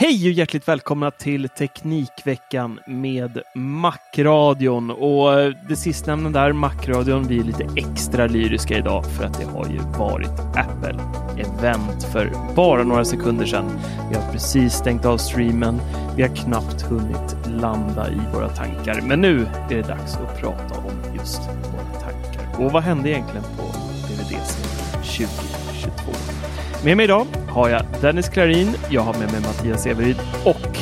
Hej och hjärtligt välkomna till Teknikveckan med Macradion. Och eh, det sistnämnda där, Macradion, vi är lite extra lyriska idag för att det har ju varit Apple-event för bara några sekunder sedan. Vi har precis stängt av streamen. Vi har knappt hunnit landa i våra tankar. Men nu är det dags att prata om just våra tankar. Och vad hände egentligen på DVDC 2022? Med mig idag har jag Dennis Klarin, jag har med mig Mattias Everyd och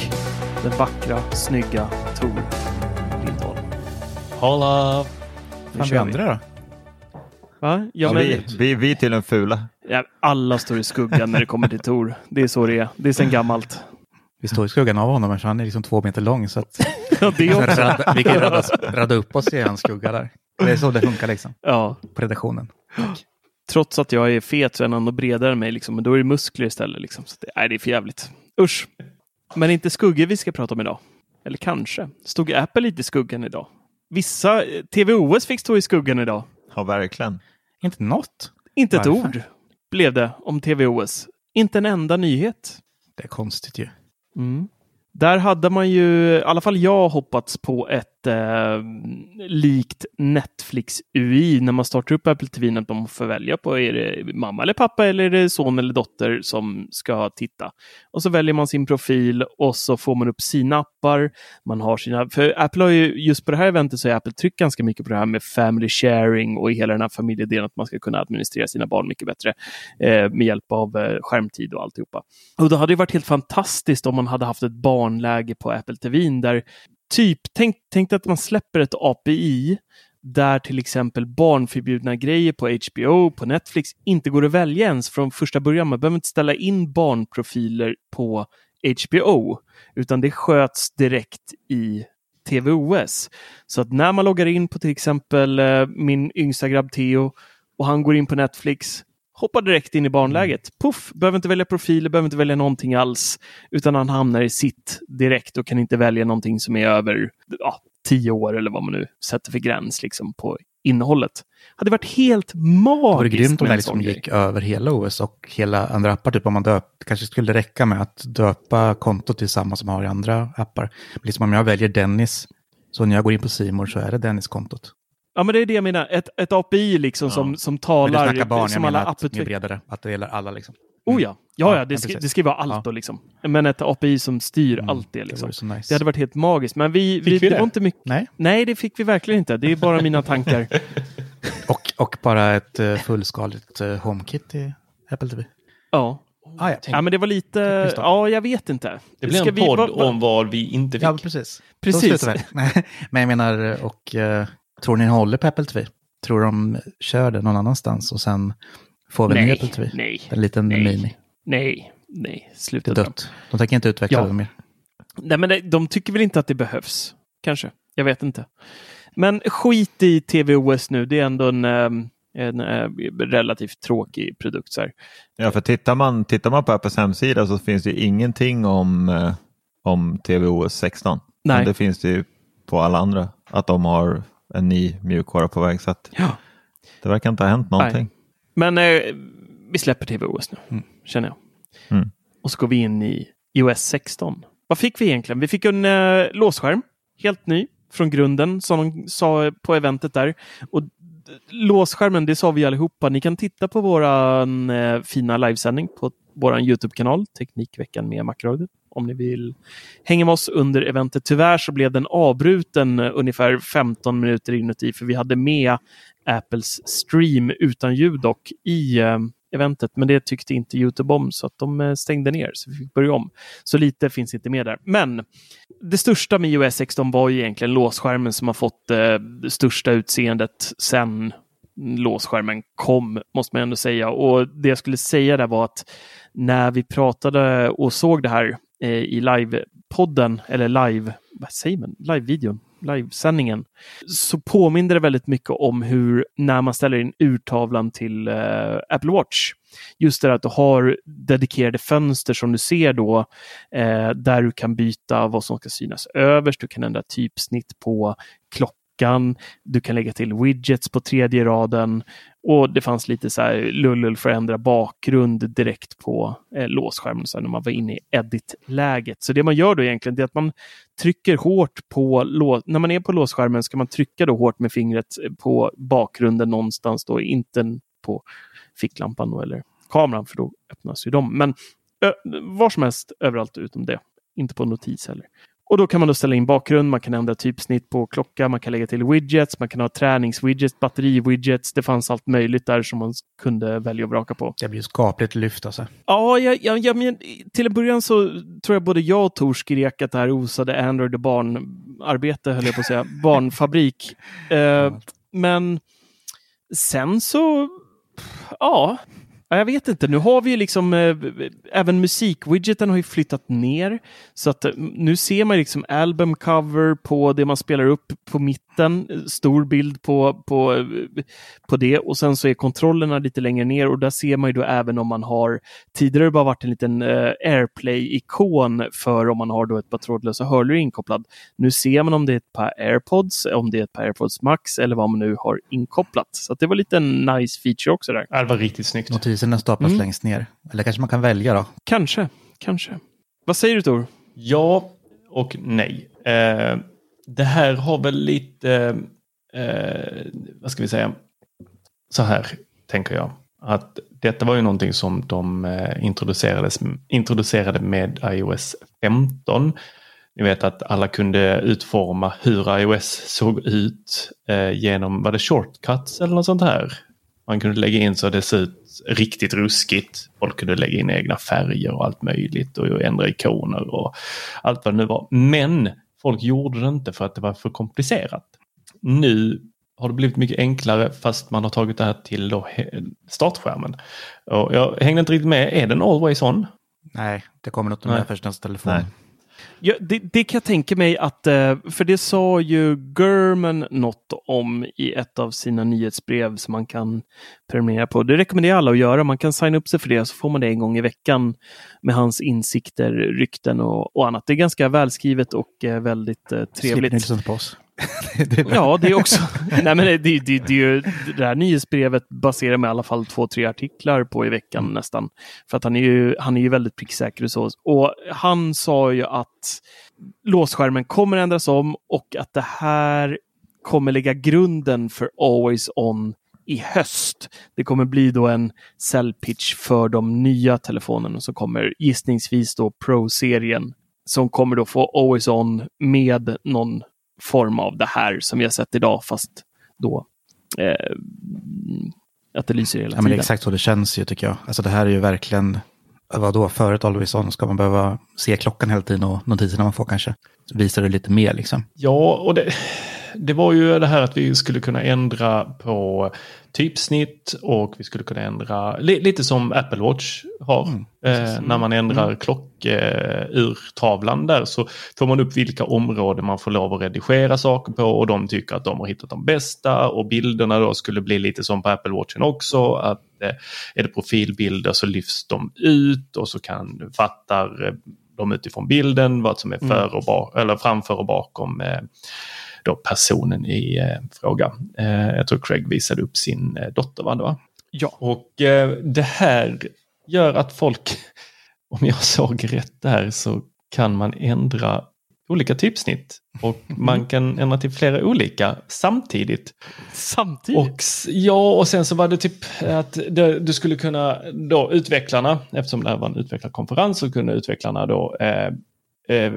den vackra, snygga Tor Lindholm. Hola! Vi andra då? Va? Ja, men, vi, vi, vi är till den fula. ja, alla står i skuggan när det kommer till Tor. Det är så det är. Det är sedan gammalt. Vi står i skuggan av honom, för han är liksom två meter lång. Så att Ja, det är också. vi kan radda, radda upp oss i hans skugga där. Det är så det funkar liksom, Ja, på redaktionen. Trots att jag är fet så är han ändå bredare än mig, liksom. men då är det muskler istället. Liksom. Så det, nej, det är för jävligt. Usch. Men inte skuggor vi ska prata om idag. Eller kanske. Stod Apple lite i skuggan idag? Vissa eh, TVOS fick stå i skuggan idag. Ja, verkligen. Inte något. Inte ett Varför? ord blev det om TVOS. Inte en enda nyhet. Det är konstigt ju. Mm. Där hade man ju, i alla fall jag, hoppats på ett eh, likt Netflix UI när man startar upp Apple TV att man får välja på är det mamma eller pappa eller är det son eller dotter som ska titta. Och så väljer man sin profil och så får man upp sina appar. Man har sina, för Apple har ju just på det här eventet så har Apple tryckt ganska mycket på det här med family sharing och i hela den här familjedelen att man ska kunna administrera sina barn mycket bättre eh, med hjälp av eh, skärmtid och alltihopa. Och det hade ju varit helt fantastiskt om man hade haft ett barnläge på Apple TV där typ, tänk, tänk att man släpper ett API där till exempel barnförbjudna grejer på HBO, på Netflix inte går att välja ens från första början. Man behöver inte ställa in barnprofiler på HBO, utan det sköts direkt i TVOS. Så att när man loggar in på till exempel eh, min yngsta grabb Theo och han går in på Netflix, hoppar direkt in i barnläget. Puff, behöver inte välja profiler, behöver inte välja någonting alls, utan han hamnar i sitt direkt och kan inte välja någonting som är över ja, tio år eller vad man nu sätter för gräns liksom, på innehållet. hade varit helt Det vore magiskt grymt om det liksom gick över hela OS och hela andra appar. Typ om man döp, kanske skulle räcka med att döpa kontot till samma som man har i andra appar. Liksom om jag väljer Dennis, så när jag går in på Simor så är det Dennis-kontot. Ja, men det är det jag menar. Ett, ett API liksom som, som Men du talar snackar barn, som jag alla menar att det bredare, att det gäller alla liksom. Oh ja, ja, Ja, ja det, ja, ska, precis. det ska vara allt Ja. då liksom. Men ett API som styr Mm, allt det Det liksom. så nice. Det hade varit helt magiskt. Men vi, vi, vi det det? var inte mycket. Nej, Nej, det fick vi verkligen inte. Det är bara mina tankar. och, och bara ett uh, fullskaligt uh, HomeKit i Apple TV. Ja. Ah, ja. ja, men det var lite... Ja, jag vet inte. Det blir en vi- podd vad- om vad vi inte fick. ja, precis. Då Precis. vi. Men jag menar, och uh, tror ni den håller på Apple TV? Tror de kör det någon annanstans och sen får vi en ny Apple TV? nej, En liten Nej. mini. nej, nej. Det Sluta är dra. dött. De tänker inte utveckla Ja. det mer. Nej, men det, de tycker väl inte att det behövs. Kanske. Jag vet inte. Men skit i TVOS nu. Det är ändå en, ehm, en eh, relativt tråkig produkt. Så här. Ja, för tittar man, tittar man på Apples hemsida så finns det ju ingenting om, eh, om TVOS 16. Nej. Men det finns det ju på alla andra, att de har en ny mjukvara på väg. Så att Ja. det verkar inte ha hänt någonting. Men eh, vi släpper TVOS nu, Mm. känner jag. Mm. Och så går vi in i iOS 16. Vad fick vi egentligen? Vi fick en eh, låsskärm, helt ny från grunden, som de sa på eventet där. Och låsskärmen, det sa vi allihopa. Ni kan titta på våran eh, fina livesändning på vår YouTube-kanal, Teknikveckan med Macradion, om ni vill hänga med oss under eventet. Tyvärr så blev den avbruten eh, ungefär 15 minuter inuti, för vi hade med Apples stream utan ljud dock i eh, eventet, men det tyckte inte Youtube om så att de eh, stängde ner så vi fick börja om. Så lite finns inte med där. Men det största med iOS 16 var ju egentligen låsskärmen som har fått eh, det största utseendet sen låsskärmen kom, måste man ändå säga. Och det jag skulle säga där var att när vi pratade och såg det här Eh, i livepodden, eller live, vad säger man, livevideon, livesändningen, så påminner det väldigt mycket om hur när man ställer in urtavlan till eh, Apple Watch. Just det att du har dedikerade fönster som du ser då, eh, där du kan byta vad som ska synas överst. Du kan ändra typsnitt på klockan. Du kan lägga till widgets på tredje raden och det fanns lite så här lullull för att ändra bakgrund direkt på eh, låsskärmen så när man var inne i edit-läget. Så det man gör då egentligen är att man trycker hårt på, när man är på låsskärmen ska man trycka då hårt med fingret eh, på bakgrunden någonstans då, inte på ficklampan då, eller kameran för då öppnas ju de. Men ö, var som helst överallt utom det. Inte på notis heller. Och då kan man då ställa in bakgrund, man kan ändra typsnitt på klocka, man kan lägga till widgets, man kan ha träningswidgets, batterividgets. Det fanns allt möjligt där som man kunde välja och vraka på. Det blir skapligt lyft alltså. Ja, jag, jag, jag men, till en början så tror jag både jag och Tor skrek att det här osade Android och barnarbete, höll jag på att säga, barnfabrik. Eh, men sen så, ja, jag vet inte, nu har vi ju liksom eh, även musikwidgeten har ju flyttat ner så att eh, nu ser man liksom albumcover på det man spelar upp på mitten, stor bild på, på, eh, på det och sen så är kontrollerna lite längre ner och där ser man ju då även om man har tidigare bara varit en liten eh, AirPlay-ikon för om man har då ett par trådlösa hörlurar inkopplad. Nu ser man om det är ett par AirPods, om det är ett par AirPods Max eller vad man nu har inkopplat. Så det var lite en nice feature också där. det var riktigt snyggt. Notiserna staplas mm. längst ner. Eller kanske man kan välja då? Kanske, kanske. Vad säger du Tor? Ja och nej. Eh, det här har väl lite, eh, vad ska vi säga, så här tänker jag. Att detta var ju någonting som de eh, introducerades, introducerade med iOS 15. Ni vet att alla kunde utforma hur iOS såg ut eh, genom, var det shortcuts eller något sånt här? Man kunde lägga in så det såg ut riktigt ruskigt. Folk kunde lägga in egna färger och allt möjligt och ändra ikoner och allt vad det nu var. Men folk gjorde det inte för att det var för komplicerat. Nu har det blivit mycket enklare fast man har tagit det här till då startskärmen. Och jag hängde inte riktigt med. Är den always on? Nej, det kommer något med först nästa telefon. Nej. Ja, det, det, kan jag tänka mig att, eh, för det sa ju German något om i ett av sina nyhetsbrev som man kan prenumerera på. Det rekommenderar alla att göra. Man kan signa upp sig för det så får man det en gång i veckan med hans insikter, rykten och, och annat. Det är ganska välskrivet och eh, väldigt eh, trevligt. Slipper på oss. det ja, det är också. Nej, men det, det, det, det, det här nyhetsbrevet baserar med i alla fall två, tre artiklar på i veckan mm. nästan. För att han är ju, han är ju väldigt pricksäker och så. Och han sa ju att låsskärmen kommer ändras om och att det här kommer lägga grunden för Always On i höst. Det kommer bli då en säljpitch för de nya telefonerna som kommer gissningsvis då Pro-serien som kommer då få Always On med någon form av det här som vi har sett idag, fast då eh, att det lyser hela ja, tiden. Men det är exakt så det känns ju tycker jag. Alltså det här är ju verkligen, vadå, förut Always On ska man behöva se klockan hela tiden och notiserna man får kanske. Visar det lite mer liksom. Ja, och det, det var ju det här att vi skulle kunna ändra på typsnitt och vi skulle kunna ändra lite som Apple Watch har. Mm, eh, när man ändrar mm. klockurtavlan eh, där så får man upp vilka områden man får lov att redigera saker på och de tycker att de har hittat de bästa och bilderna då skulle bli lite som på Apple Watchen också. Att eh, är det profilbilder så lyfts de ut och så kan fattar de utifrån bilden vad som är mm. för och bak, eller framför och bakom eh, då personen i eh, fråga. Eh, jag tror Craig visade upp sin eh, dotter, va? va? Ja. Och det här gör att folk, om jag såg rätt där, så kan man ändra olika typsnitt. Och man kan ändra till flera olika samtidigt. Samtidigt? Och, ja, och sen så var det typ att det, du skulle kunna, då utvecklarna, eftersom det här var en utvecklarkonferens, så kunde utvecklarna då, eh, eh,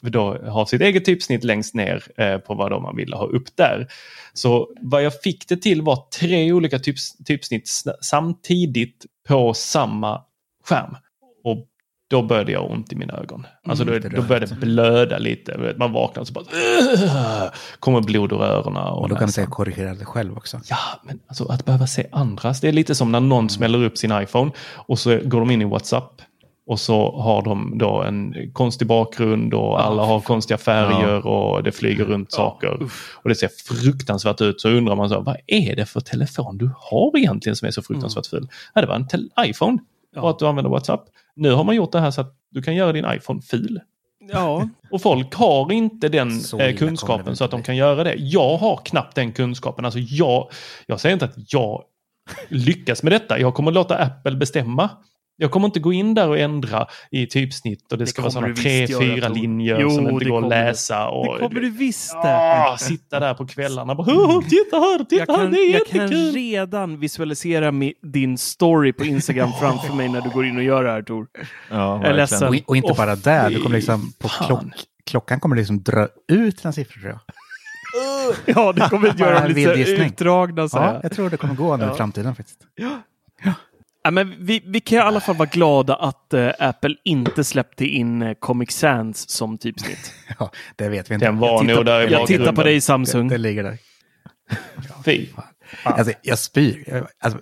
då ha sitt eget typsnitt längst ner eh, på vad man ville ha upp där. Så vad jag fick det till var tre olika typs, typsnitt samtidigt på samma skärm. Och då började jag ont i mina ögon. Alltså Mm, då, då började det blöda lite. Man vaknar och så bara... "Ugh!" Kommer blod ur öronen. Och, Och då kan du säga korrigera det själv också. Ja, men alltså att behöva se andras. Det är lite som när någon smäller upp sin iPhone och så går de in i WhatsApp. Och så har de då en konstig bakgrund och alla har konstiga färger och det flyger runt saker. Och det ser fruktansvärt ut. Så undrar man så, vad är det för telefon du har egentligen som är så fruktansvärt ful? Ja, det var en iPhone och att du använder WhatsApp. Nu har man gjort det här så att du kan göra din iPhone ful. Ja. Och folk har inte den Så eh, kunskapen så att de kan göra det. Jag har knappt den kunskapen. Alltså jag, jag säger inte att jag lyckas med detta. Jag kommer låta Apple bestämma. Jag kommer inte gå in där och ändra i typsnitt och det, Det ska vara sådana tre, fyra linjer Jo, som inte går att läsa. Och, Det kommer du visst det. Ja, sitta där på kvällarna och bara "Åh, titta här, titta Jag här, kan, det är jag kan jättekul. redan visualisera din story på Instagram framför mig när du går in och gör det här Tor. Ja, Jag är verkligen. ledsen. Och, och inte Åh, bara där, du kommer liksom på klock, klockan kommer liksom dra ut sina siffror tror jag. Ja, det kommer att göra dem lite utdragna. Så Ja, här. jag tror det kommer gå nu Ja. i framtiden faktiskt. Ja, men vi, vi kan i alla fall vara glada att eh, Apple inte släppte in eh, Comic Sans som typsnitt. Ja, det vet vi inte. Den var Jag tittar- nog där i Jag tittar på dig Samsung. Det, det ligger där. Fy. Alltså, jag spyr. Jag- Alltså,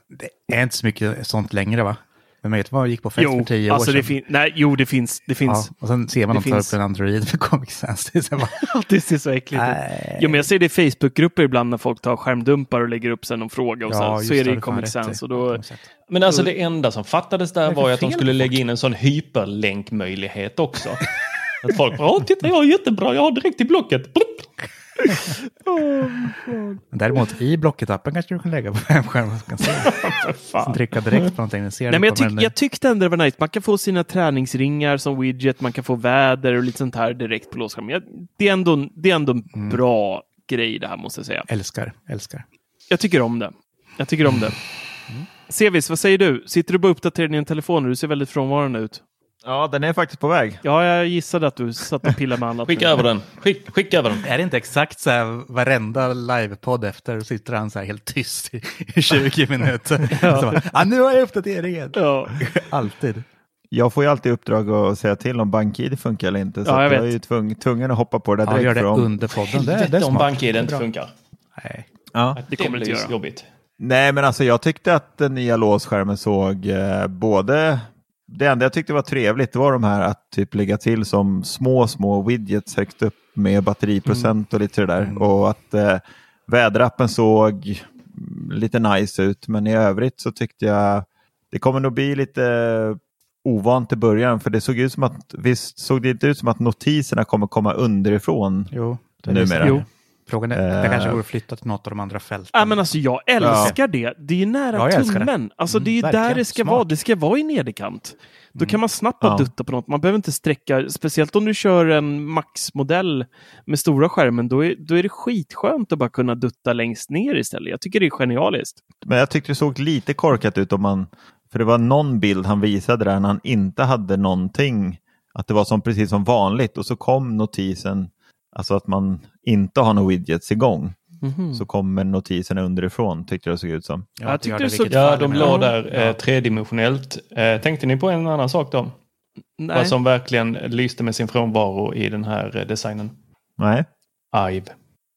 det är inte så mycket sånt längre va? Men man vet vad gick på fest för Jo, tio alltså år det sedan. nej, jo, det finns. Det finns. Ja, och sen ser man dem ta upp en Android med Comic Sans. Det är så bara, Det ser så äckligt ut. Nej. Jo, men jag ser det i Facebookgrupper ibland när folk tar skärmdumpar och lägger upp sen någon fråga och Ja, så, så är det i Comic Sans. i. Och då, Men alltså det enda som fattades där är var för ju att de skulle lägga in en sån hyperlänkmöjlighet också. att folk bara, titta jag har jättebra, jag har direkt till blocket. Men Däremot i Blocket-appen kanske du kan lägga på skärmen och kan se. Sen trycka direkt på någonting. Ser Nej, men jag, på tyck, jag tyckte ändå det var nice. Man kan få sina träningsringar som widget, man kan få väder och lite sånt här direkt på låsskärmen. Det är ändå, det är ändå en Mm. bra grej det här måste jag säga. Älskar, älskar. Jag tycker om det. Jag tycker om det. Mm. Sevis, vad säger du? Sitter du bara och uppdaterar din telefon? Du ser väldigt frånvarande ut. Ja, den är faktiskt på väg. Ja, jag gissade att du satt och pillade med annat. Skicka över den. Skick, skicka över den. Är det inte exakt så här varenda livepodd efter sitter han så här helt tyst i, i 20 minuter? ja. Bara, ah, nu har jag uppdateringen. Ja. Alltid. Jag får ju alltid uppdrag att säga till om BankID funkar eller inte. Så Ja, jag att jag är ju tvung, tvungen att hoppa på det där Ja, direkt. gör det om- under podden. Det, det är om. BankID inte funkar. Nej. ja. Det kommer inte göra. jobbigt. Nej, men alltså jag tyckte att den nya låsskärmen såg eh, både... Det enda jag tyckte var trevligt det var de här att typ lägga till som små, små widgets högt upp med batteriprocent och lite det där. Mm. Och att eh, väderappen såg lite nice ut, men i övrigt så tyckte jag det kommer nog bli lite ovant i början, för det såg ut som att, visst såg det inte ut som att notiserna kommer komma underifrån Jo. det numera? Jo. Frågan är, det Eh. kanske borde flytta till något av de andra fälten. Ja, men alltså jag älskar det. Det är nära Ja, älskar det. tummen. Alltså det är ju Mm, där verkligen. det ska Smart. vara. Det ska vara i nederkant. Då kan man snabbt Ja. dutta på något. Man behöver inte sträcka, speciellt om du kör en Max-modell med stora skärmen, då är, då är det skitskönt att bara kunna dutta längst ner istället. Jag tycker det är genialiskt. Men jag tyckte det såg lite korkat ut om man, för det var någon bild han visade där när han inte hade någonting, att det var som precis som vanligt och så kom notisen, alltså att man inte har några widgets igång, Mhm. så kommer notiserna underifrån tyckte jag det såg ut som. Ja, jag tyckte det såg- Ja, de la där Ja. eh, tredimensionellt. Eh, tänkte ni på en annan sak då? Nej. Vad som verkligen lyste med sin frånvaro i den här eh, designen? Nej, Ive.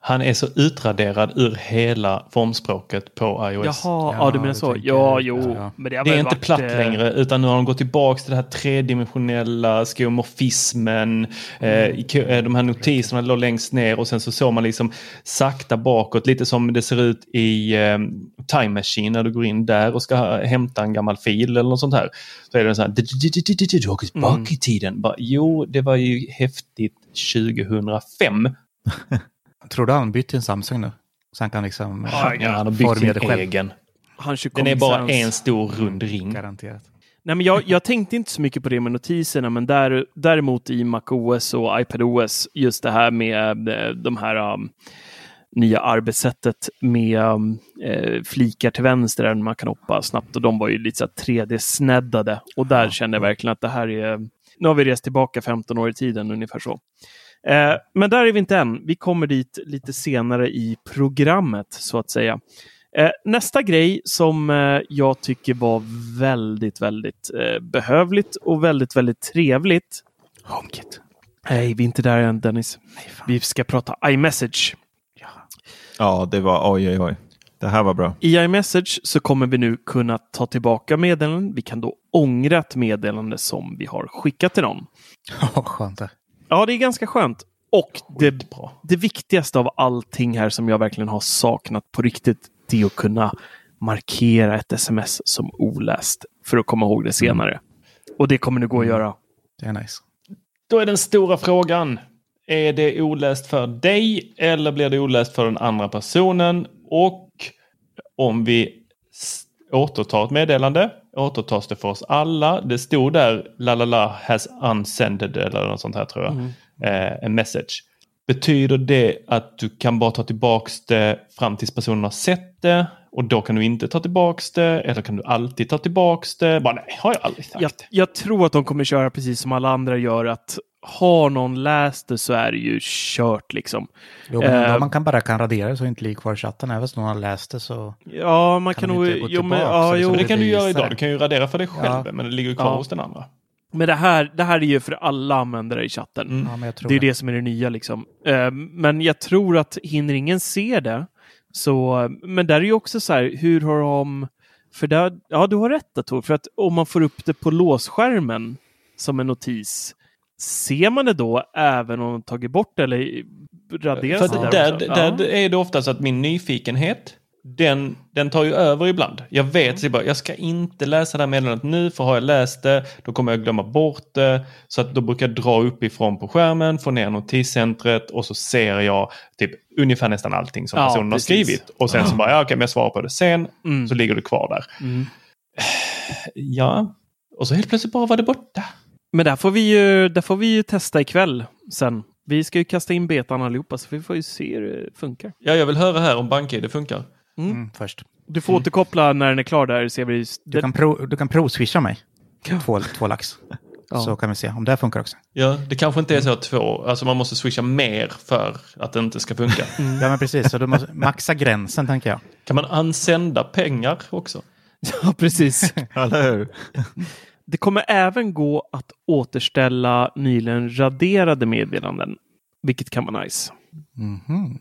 Han är så utraderad ur hela formspråket på iOS. Jaha, ja, Ja, du menar så. tänker Ja, jo. Ja. Men det, har Det är väl inte varit, platt eh, längre utan nu har de gått tillbaka till det här tredimensionella skeuomorfismen. Eh, i kö- eh, de här notiserna låg längst ner och sen så såg man liksom sakta bakåt. Lite som det ser ut i eh, Time Machine när du går in där och ska hämta en gammal fil eller något sånt här. Så är det så här. Du åker tillbaka i tiden. Jo, det var ju häftigt 2005. Tror du han bytt till en Samsung nu? Så han kan liksom... Ja, han har formera sin det själv. egen. Den är bara en stor rund ring. Garanterat. Nej, men jag, jag tänkte inte så mycket på det med notiserna, men där, däremot i MacOS och iPadOS, just det här med eh, de här um, nya arbetssättet med um, eh, flikar till vänster där man kan hoppa snabbt och de var ju lite så 3D-sneddade och där kände jag verkligen att det här är, nu har vi rest tillbaka 15 år i tiden ungefär så. Eh, men där är vi inte än. Vi kommer dit lite senare i programmet så att säga. Eh, nästa grej som eh, jag tycker var väldigt, väldigt eh, behövligt och väldigt, väldigt trevligt. HomeKit. Nej, vi är inte där än Dennis. vi ska prata iMessage. Ja, det var oj, oj, oj. Det här var bra. I iMessage så kommer vi nu kunna ta tillbaka meddelanden. Vi kan då ångra ett meddelande som vi har skickat till någon. Ja, skönt det. Ja, det är ganska skönt. Och det, det viktigaste av allting här som jag verkligen har saknat på riktigt, det är att kunna markera ett sms som oläst för att komma ihåg det senare. Och det kommer nu gå att göra. Det är nice. Då är den stora frågan. Är det oläst för dig eller blir det oläst för den andra personen? Och om vi återtar ett meddelande, återtas det för oss alla. Det stod där la la la has unsended eller något sånt här tror jag. Eh, en message. Betyder det att du kan bara ta tillbaks det fram tills personen har sett det och då kan du inte ta tillbaks det eller kan du alltid ta tillbaks det? Bara nej, har jag aldrig sagt. Jag, jag tror att de kommer köra precis som alla andra gör, att har någon läst det så är det ju kört liksom. Jo, men om man kan bara kan radera det så inte ligger kvar i chatten. Även om någon har läst det så... Ja, man kan, Kan nog... Jo, men, ja, jo, Men det kan du göra idag. det. Du kan ju radera för dig själv Ja. men det ligger kvar Ja. hos den andra. men det här, det här är ju för alla användare i chatten. Mm. Ja, Det är det som är det nya liksom. Eh, Men jag tror att hinner ingen se det så, men där är ju också så här, hur har de, för där, ja du har rätt Tor, för att om man får upp det på låsskärmen som en notis, ser man det då även om de tagit bort det eller raderas För det där, där, där är det ofta så att min nyfikenhet, den, den tar ju över ibland. Jag vet, så jag, bara, jag ska inte läsa det här meddelandet nu, för har jag läst det, då kommer jag glömma bort det. Så att då brukar jag dra uppifrån på skärmen, få ner notiscentret och så ser jag typ ungefär nästan allting som Ja, personen precis. har skrivit. Och sen så bara, ja okej, men jag svarar på det sen, Mm. så ligger det kvar där. Mm. Ja, och så helt plötsligt bara var det borta. Men där får, vi ju, där får vi ju testa ikväll sen. Vi ska ju kasta in betan allihopa så vi får ju se hur det funkar. Ja, jag vill höra här om BankID funkar. Mm, först. Du får återkoppla när den är klar där. Ser vi, Du kan, pro, du kan provswisha mig. Två, två lax. Ja. Så kan vi se om det här funkar också. Ja, det kanske inte är så att två, alltså man måste swisha mer för att det inte ska funka. Ja, men precis. Så du måste maxa gränsen, tänker jag. Kan man ansända pengar också? Ja, precis. Eller hur? Det kommer även gå att återställa nyligen raderade meddelanden, vilket kan vara nice. Mhm.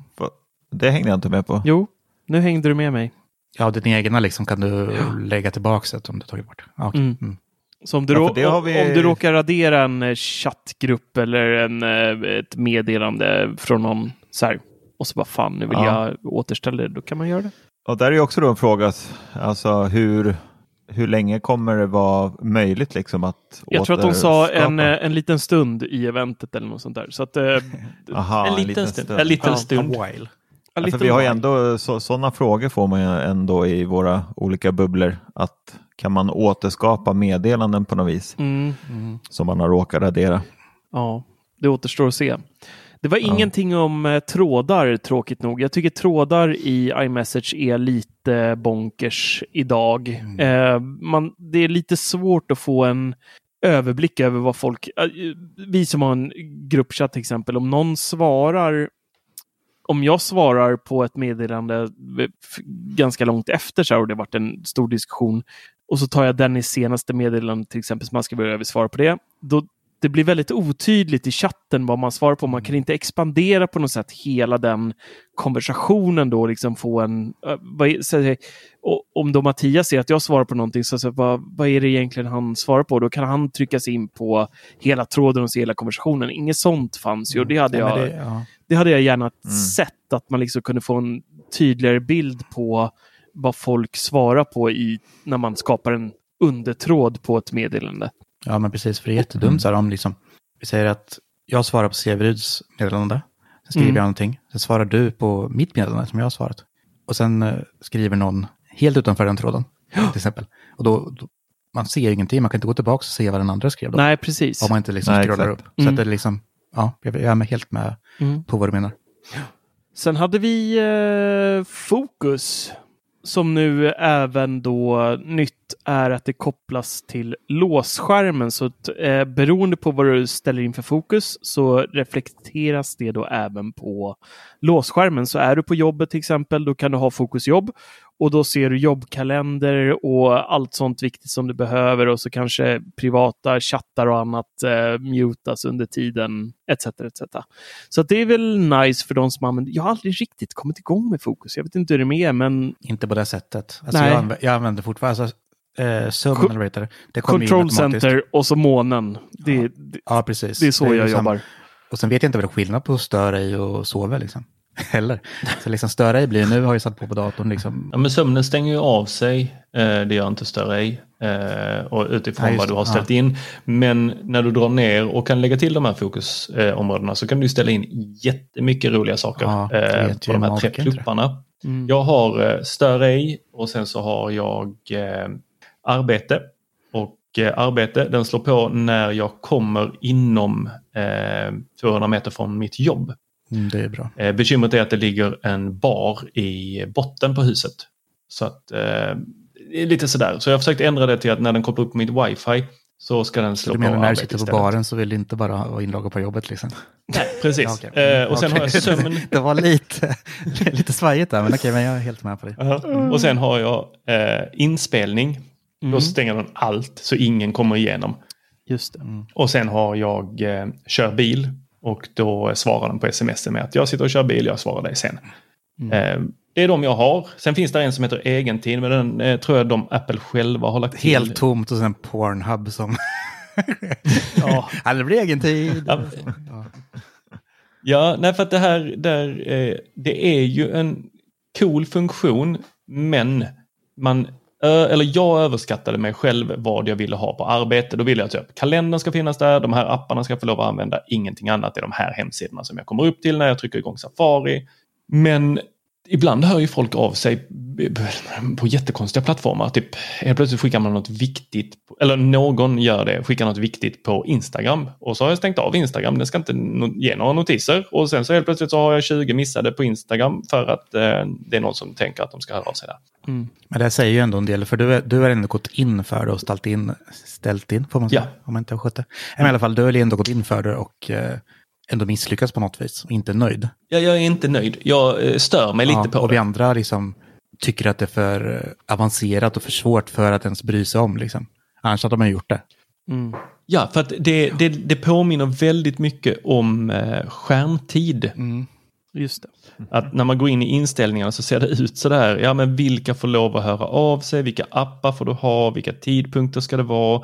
Det hängde jag inte med på. Jo, nu hängde du med mig. Ja, din egna liksom kan du lägga tillbaka det om du tagit bort. Ja, okej. Mm. Mm. Så om du, Ja, vi- om du råkar radera en eh, chattgrupp eller en, eh, ett meddelande från någon så här, och så bara fan, nu vill Ja. jag återställa det, då kan man göra det. Och där är ju också då en fråga, alltså hur, hur länge kommer det vara möjligt liksom att Jag tror att de sa en, eh, en liten stund i eventet eller något sånt där. Så att, eh, Aha, en liten stund. En liten Ja, stund. A while. en Ja, liten för vi har ju while. ändå, så, sådana frågor får man ju ändå i våra olika bubblor. Att kan man återskapa meddelanden på något vis Mm. som man har råkat radera? Ja, det återstår att se. Det var ingenting om eh, trådar, tråkigt nog. Jag tycker trådar i iMessage är lite bonkers idag. Eh, man, det är lite svårt att få en överblick över vad folk... eh, vi som har en gruppchatt till exempel, om någon svarar om jag svarar på ett meddelande eh, ganska långt efter så har det varit en stor diskussion och så tar jag den i senaste meddelandet till exempel som man ska börja svara på det. Då, det blir väldigt otydligt i chatten vad man svarar på. Man kan inte expandera på något sätt hela den konversationen då, liksom få en... vad och, om då Mattias ser att jag svarar på någonting, så, så vad, vad är det egentligen han svarar på? Då kan han trycka sig in på hela tråden och se hela konversationen. Inget sånt fanns ju och det hade Ja, jag... det, ja. Det hade jag gärna Mm. sett, att man liksom kunde få en tydligare bild på vad folk svarar på i, när man skapar en undertråd på ett meddelande. Ja, men precis. För det är jättedumt så här om liksom, vi säger att jag svarar på Severyds meddelande. Sen skriver Mm. jag någonting. Sen svarar du på mitt meddelande som jag har svarat. Och sen eh, skriver någon helt utanför den tråden. Till exempel. Och då, då man ser ingenting, man kan inte gå tillbaka och se vad den andra skrev då. Nej, precis. Om man inte liksom Nej, scrollar exakt. upp. Så Mm. att det är liksom, ja, jag jag är med- helt med Mm. på vad du menar. Sen hade vi eh, Fokus som nu även då nytt är att det kopplas till låsskärmen. Så att, eh, beroende på vad du ställer in för fokus så reflekteras det då även på låsskärmen. Så är du på jobbet till exempel, då kan du ha fokusjobb och då ser du jobbkalender och allt sånt viktigt som du behöver och så kanske privata chattar och annat eh, mutas under tiden etc. etc. Så det är väl nice för de som använder. Jag har aldrig riktigt kommit igång med fokus. Jag vet inte hur det är med, men Inte på det sättet. Alltså Nej. jag, använder, jag använder fortfarande, alltså, eh, det? Det Control. Center och så månen. Det, det, Ja, precis. det är så ju jag liksom- jobbar. Och sen vet jag inte vad det är skillnad på att störa i och sova liksom. Heller. Så liksom störa i blir nu har jag satt på på datorn liksom. Ja, men sömnen stänger ju av sig. Eh, det gör inte större ej. Eh, och utifrån Ja, just vad du har ställt in. Men när du drar ner och kan lägga till de här fokusområdena så kan du ställa in jättemycket roliga saker Ja, eh, på de här tre plupparna. Mm. Jag har eh, stör ej och sen så har jag eh, arbete. Och eh, arbete den slår på när jag kommer inom eh, 200 meter från mitt jobb. Mm, det är bra. Eh, bekymret är att det ligger en bar i botten på huset. Så att eh, det är lite sådär. Så jag har försökt ändra det till att när den kopplar upp mitt wifi så ska den slå på menar när du sitter på istället. baren så vill du inte bara vara inloggad på jobbet liksom? Nej, precis. Ja, okej. eh, och sen Okej. har jag sömn. det var lite, lite svajigt där, men okej, men jag är helt med på det. Ja. Och sen har jag eh, inspelning. Då Mm. stänger den allt så ingen kommer igenom. Just det. Och sen har jag eh, kör bil och då svarar den på sms med att jag sitter och kör bil, jag svarar dig sen. Mm. Eh, det är de jag har. Sen finns det en som heter egentid, men den eh, tror jag de Apple själva har lagt till. Helt tomt och sen Pornhub som... Ja. det blir egen tid. Ja. Ja. Nej för att det här där, eh, det är ju en cool funktion, men man Eh, eller jag överskattade mig själv vad jag ville ha på arbete. Då ville jag typ kalendern ska finnas där, de här apparna ska få lov att använda, ingenting annat är de här hemsidorna som jag kommer upp till när jag trycker igång Safari. Men ibland hör ju folk av sig på jättekonstiga plattformar. Typ helt plötsligt skickar man något viktigt, eller någon gör det, skickar något viktigt på Instagram. Och så har jag stängt av Instagram, den ska inte ge några notiser. Och sen så helt plötsligt så har jag 20 missade på Instagram för att eh, det är någon som tänker att de ska höra av sig där. Mm. Men det säger ju ändå en del, för du, du har ändå gått in för det och ställt in, ställt in, får man säga, Ja. om man inte har skött det. Men i alla fall, du har ändå gått in för det och eh, ändå misslyckats på något vis och inte nöjd. Jag, jag är inte nöjd. Jag eh, stör mig lite Ja, på och vi det. andra liksom tycker att det är för eh, avancerat och för svårt för att ens bry sig om. Liksom. Annars hade man gjort det. Mm. Ja, för att det, det, det påminner väldigt mycket om eh, skärmtid. Just det. Att när man går in i inställningarna så ser det ut sådär. Ja, men vilka får lov att höra av sig? Vilka appar får du ha? Vilka tidpunkter ska det vara?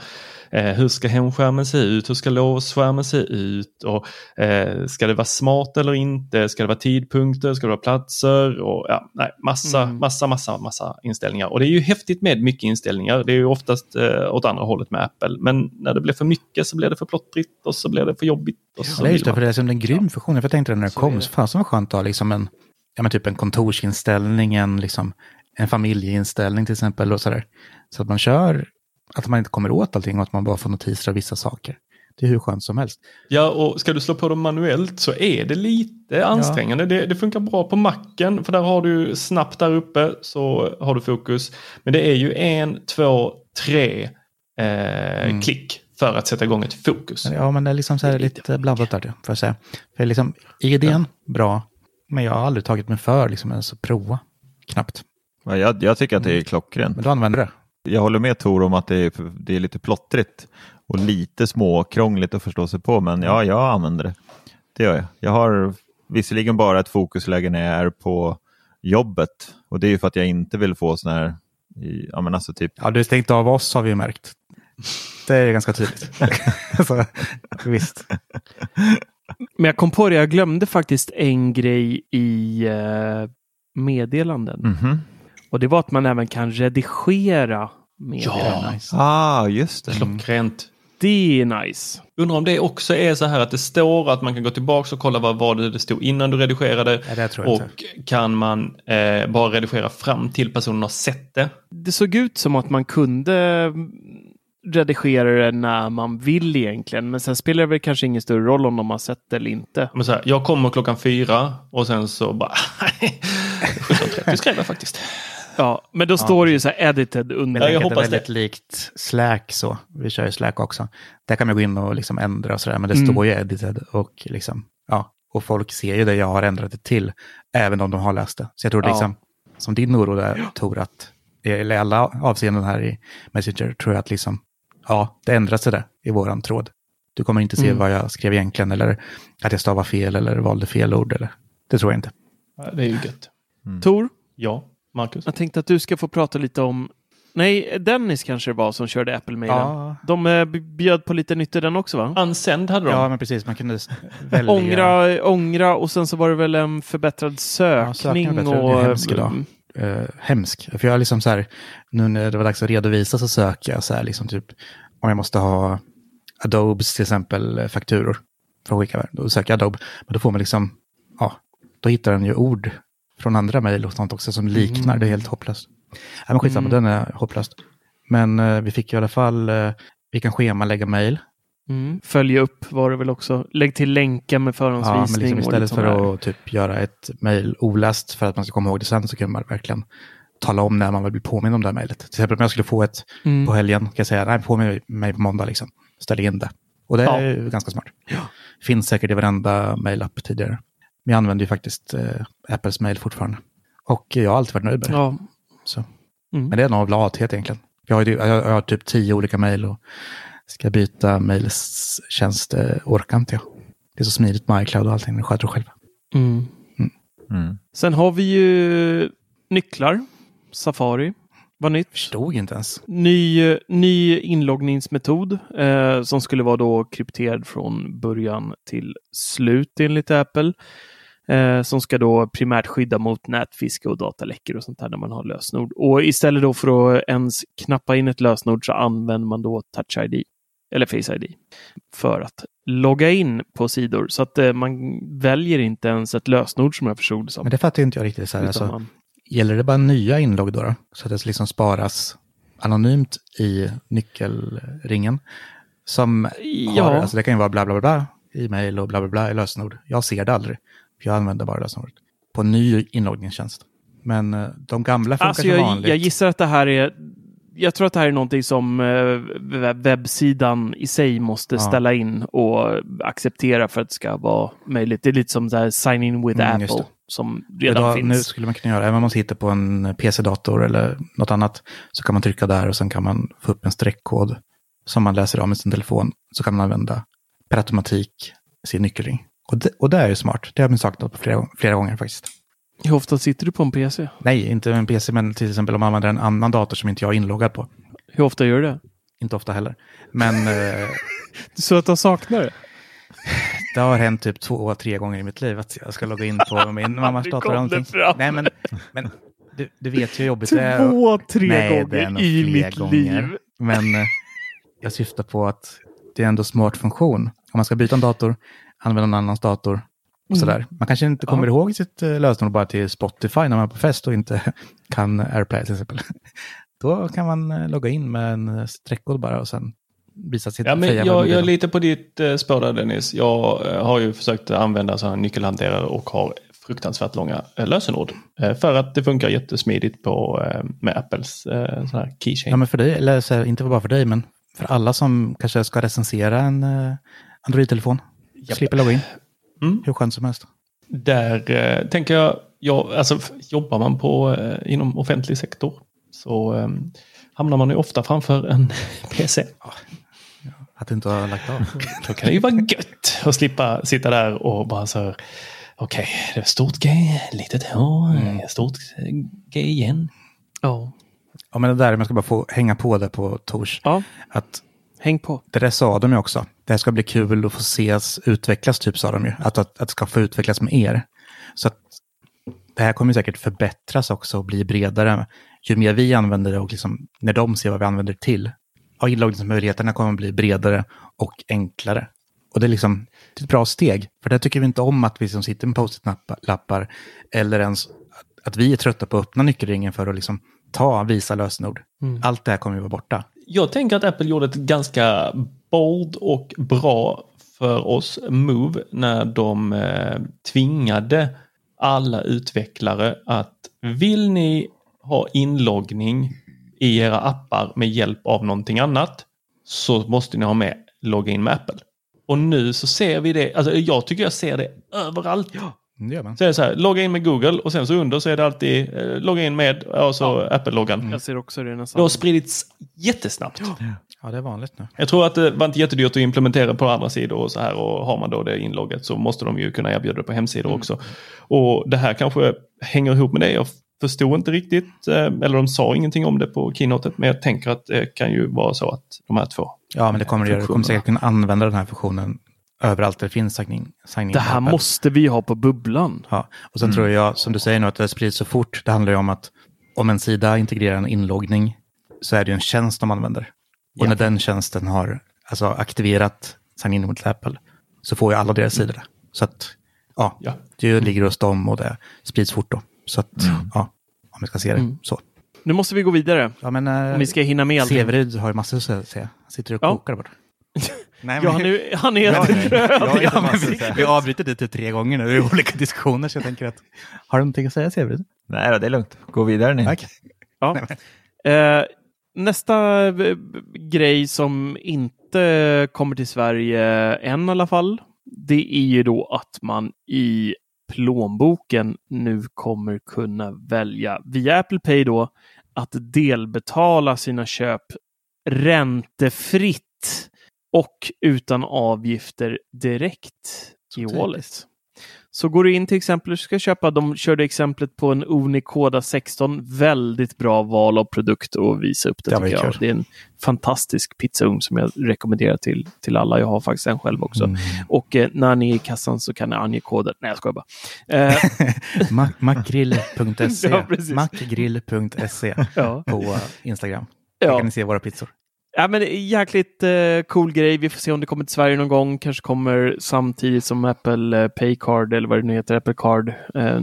Eh, hur ska hemskärmen se ut? Hur ska låsskärmen se ut? Och, eh, ska det vara smart eller inte? Ska det vara tidpunkter? Ska det vara platser? Och, ja, nej, massa, Mm. massa, massa, massa inställningar. Och det är ju häftigt med mycket inställningar. Det är ju oftast eh, åt andra hållet med Apple. Men när det blir för mycket så blir det för plottrigt och så blir det för jobbigt. Och så Ja, det är just det, för det är som en grym funktion. Jag tänkte när det Så kom, det. så fan som skönt att ha liksom en, ja, men typ en kontorsinställning, en, liksom, en familjeinställning till exempel. Och så, där. så att man kör, att man inte kommer åt allting och att man bara får notiser av vissa saker. Det är hur skönt som helst. Ja, och ska du slå på dem manuellt så är det lite ansträngande. Det, det funkar bra på macken för där har du snabbt där uppe så har du fokus. Men det är ju en, två, tre eh, klick för att sätta igång ett fokus. Ja, men det är liksom så här Det är lite lite blandat där, får jag säga. För liksom, idén, bra, men jag har aldrig tagit mig för liksom, ens att prova. Knappt. Ja, Jag, jag tycker att det är klockrent. Men du använder det? Jag håller med Tor om att det är, det är lite plottrigt och lite småkrångligt att förstå sig på, men ja, jag använder det. Det gör jag. Jag har visserligen bara ett fokusläge när jag är på jobbet och det är ju för att jag inte vill få sån här, ja men alltså typ, Ja, du har stängt av oss har vi ju märkt. Det är ganska tydligt. så, visst. Men jag kom på det, jag glömde faktiskt en grej i eh, meddelanden. mhm. Och det var att man även kan redigera meddelanden. Ja, Nice. ah just det. klockrent. Det är nice. Undrar om det också är så här att det står att man kan gå tillbaka och kolla vad var det det stod innan du redigerade. Ja, det tror jag och inte. kan man eh, bara redigera fram till personen har sett det. Det såg ut som att man kunde redigera det när man vill egentligen. Men sen spelar det väl kanske ingen större roll om de har sett det eller inte. Men så här, jag kommer klockan fyra och sen så bara... 17.30 skrev jag faktiskt. Ja, men då står det ju så här edited under. Ja, jag det är hoppas väldigt det. likt Slack så. Vi kör ju Slack också. Där kan man gå in och liksom ändra och sådär, men det Mm. står ju edited och liksom, ja, och folk ser ju det jag har ändrat det till, även om de har läst det. Så jag tror Ja. liksom, som din oro där, Tor, att i alla avseenden här i Messenger, tror jag att liksom, ja, det ändras det i våran tråd. Du kommer inte se Mm. vad jag skrev egentligen, eller att jag stavar fel eller valde fel ord, eller det tror jag inte. Det är ju gött. Tor, Ja, Marcus. jag tänkte att du ska få prata lite om Nej, Dennis kanske det var som körde Apple-mailen. Ja. De eh, bjöd på lite nytt i den också va? Unsänd hade de. Ja, men precis, man kunde välja. Ångra, ångra och sen så var det väl en förbättrad sökning. bättre. och, Det är hemskt idag. eh, hemsk. För jag är liksom så här, nu när det var dags att redovisa så söker jag så här liksom typ, om jag måste ha Adobes till exempel eh, fakturor för att skicka. Då söker jag Adobe, men då får man liksom, ja, då hittar den ju ord från andra mejl och sånt också som liknar, det är helt hopplöst. Ja, men skitsamma, Mm. den är hopplöst. Men eh, vi fick i alla fall, eh, vi kan schemalägga mejl. Mm. Följa upp var det väl också. Lägg till länkar med Ja, förhandsvisning. men liksom istället för att typ göra ett mejl oläst för att man ska komma ihåg det sen så kan man verkligen tala om när man vill bli påmind om det här mejlet. Till exempel om jag skulle få ett Mm. på helgen kan jag säga nej, påminn mig på måndag liksom. Ställ in det. Och det Ja. är ju ganska smart. Finns säkert i varenda mejlapp tidigare. Men jag använder ju faktiskt eh, Apples mejl fortfarande. Och jag har alltid varit nöjd med det. Ja. Så. Mm. Men det är nog av lathet egentligen. Jag har, ju- jag jag har typ tio olika mejl och ska byta mejltjänst orkar inte jag. Det är så smidigt med iCloud och allting, det sköter själv. Mm. Mm. Sen har vi ju nycklar. Safari var nytt. Förstod inte ens. Ny, ny inloggningsmetod eh, som skulle vara då krypterad från början till slut enligt Apple. Eh, som ska då primärt skydda mot nätfiske och dataläckor och sånt där när man har lösenord. Och istället då för att ens knappa in ett lösenord så använder man då Touch ID eller Face ID för att logga in på sidor. Så att eh, man väljer inte ens ett lösenord som jag förstod det som. Men det fattar inte jag riktigt. Så här, alltså, man, Gäller det bara nya inlogg då, då? Så att det liksom sparas anonymt i nyckelringen? Som Ja. har, alltså det kan ju vara bla bla bla, bla mejl och bla bla bla i lösenord. Jag ser det aldrig, jag använder bara lösenordet. På en ny inloggningstjänst. Men eh, de gamla funkar Alltså som jag, vanligt. jag gissar att det här är jag tror att det här är någonting som eh, webb- webbsidan i sig måste Ja. ställa in och acceptera för att det ska vara möjligt. Det är lite som det här sign in with Mm, Apple som redan Idag, finns. Nu skulle man kunna göra, även om man sitter på en PC-dator eller något annat, så kan man trycka där och sen kan man få upp en streckkod som man läser av med sin telefon. Så kan man använda per automatik sin nyckelring. Och det, och det är ju smart. Det har man saknat på flera, flera gånger faktiskt. Hur ofta sitter du på en PC? Nej, inte en PC, men till exempel om man använder en annan dator som inte jag är inloggad på. Hur ofta gör du det? Inte ofta heller. Men eh, Så att du saknar det? det har hänt typ två, tre gånger i mitt liv att jag ska logga in på min mammas dator. fram. Nej, men, men du, du vet ju hur jobbigt det är. Två, tre Nej, gånger i mitt gånger. liv. Men eh, jag syftar på att det är ändå smart funktion. Om man ska byta en dator, använda en annans dator och sådär. Man kanske inte kommer Mm. Ja. ihåg sitt eh, lösenord bara till Spotify när man är på fest och inte kan AirPlay till exempel. Då kan man eh, logga in med en eh, streckkod bara och sen visa sitt Ja, men jag, jag är lite på ditt spår där Dennis. Jag har ju försökt använda sådana nyckelhanterare och har fruktansvärt långa lösenord. För att det funkar jättesmidigt på, med Apples sån här keychain. Ja, men för dig, eller inte bara för dig, men för alla som kanske ska recensera en Android-telefon. Japp. Slipper logga in. Mm. Hur skönt som helst. Där eh, tänker jag, ja, alltså, jobbar man på, eh, inom offentlig sektor så eh, hamnar man ju ofta framför en PC. Att du inte har lagt av. Då kan det ju vara gött att slippa sitta där och bara så här, okej, det är stort G, litet H, stort G igen. Ja. ja, men det där, om jag ska bara få hänga på det på Tors. ja, Att häng på. det där sa de ju också. Det här ska bli kul att få ses utvecklas, typ sa de ju. Att, att, att det ska få utvecklas med er. Så att det här kommer säkert förbättras också och bli bredare. Ju mer vi använder det och liksom, när de ser vad vi använder det till. Ja, inloggningsmöjligheterna liksom kommer bli bredare och enklare. Och det är liksom det är ett bra steg. För det tycker vi inte om att vi som sitter med post-it-lappar eller ens att, att vi är trötta på att öppna nyckelringen för att liksom ta visa lösenord. Mm. Allt det här kommer ju vara borta. Jag tänker att Apple gjorde ett ganska bold och bra för oss move när de eh, tvingade alla utvecklare att vill ni ha inloggning i era appar med hjälp av någonting annat så måste ni ha med logga in med Apple. Och nu så ser vi det, alltså jag tycker jag ser det överallt. Man. Så är det så här, logga in med Google och sen så under så är det alltid eh, logga in med och så Apple-loggan. Jag ser också det Det nästan. har spridits jättesnabbt. Ja, det är vanligt nu. Jag tror att det var inte jättedyrt att implementera på andra sidor och så här och har man då det inlogget så måste de ju kunna erbjuda det på hemsidor också. Och det här kanske hänger ihop med det. Jag förstod inte riktigt, eh, eller de sa ingenting om det på keynotet, men jag tänker att det kan ju vara så att de här två. Ja, men det kommer det göra. Du kommer säkert kunna använda den här funktionen överallt där det finns signing. signing Det här Apple. måste vi ha på bubblan. Ja, och sen tror jag, som du säger nu, att det sprids så fort. Det handlar ju om att om en sida integrerar en inloggning så är det ju en tjänst de använder. Och när den tjänsten har alltså, aktiverat sign in mot Apple så får ju alla deras sidor det. Så att, ja, Ja. det ligger hos dem och det sprids fort då. Så att, ja, om vi ska se det Mm. så. Nu måste vi gå vidare. Ja, men äh, Om vi ska hinna med allting. Severud har ju massor att säga. Han sitter och Ja. kokar Nej, Ja, han är, han är Ja, helt röd. ja, ja, men vi, säga. vi avbryter det typ tre gånger nu i olika diskussioner, så jag tänker att... Har du någonting att säga, Severud? Nej då, det är lugnt. Gå vidare ni. Okej. Ja. Eh, nästa eh, grej som inte kommer till Sverige än i alla fall, det är ju då att man i plånboken nu kommer kunna välja via Apple Pay då att delbetala sina köp räntefritt och utan avgifter direkt i typiskt. Wallet. Så går du in till exempel och ska köpa, de körde exemplet på en Unicoda 16, väldigt bra val av produkt och visa upp det, Det tycker jag. Det är en fantastisk pizzaugn som jag rekommenderar till, till alla. Jag har faktiskt en själv också. Mm. Och eh, när ni är i kassan så kan ni ange koden. Nej, jag skojar bara. Eh, Mac- Macgrill.se. Ja, precis. Macgrill.se ja. på Instagram. Där Ja. kan ni se våra pizzor. Ja, men jäkligt eh, cool grej. Vi får se om det kommer till Sverige någon gång. Kanske kommer samtidigt som Apple eh, Paycard eller vad det nu heter, Apple Card eh,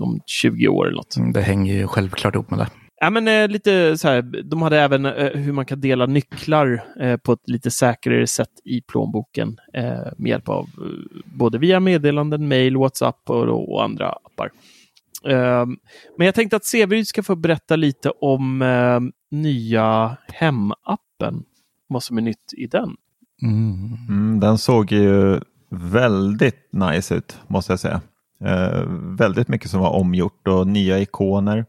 om 20 år eller något. Mm, Det hänger ju självklart ihop med det. Ja, men eh, lite så här, de hade även eh, hur man kan dela nycklar eh, på ett lite säkrare sätt i plånboken med hjälp av både via meddelanden, mail, WhatsApp och, och andra appar. Men jag tänkte att Severyd ska få berätta lite om nya hemappen. Vad som är nytt i den. Mm. Mm, den såg ju väldigt nice ut måste jag säga. Eh, väldigt mycket som var omgjort och nya ikoner.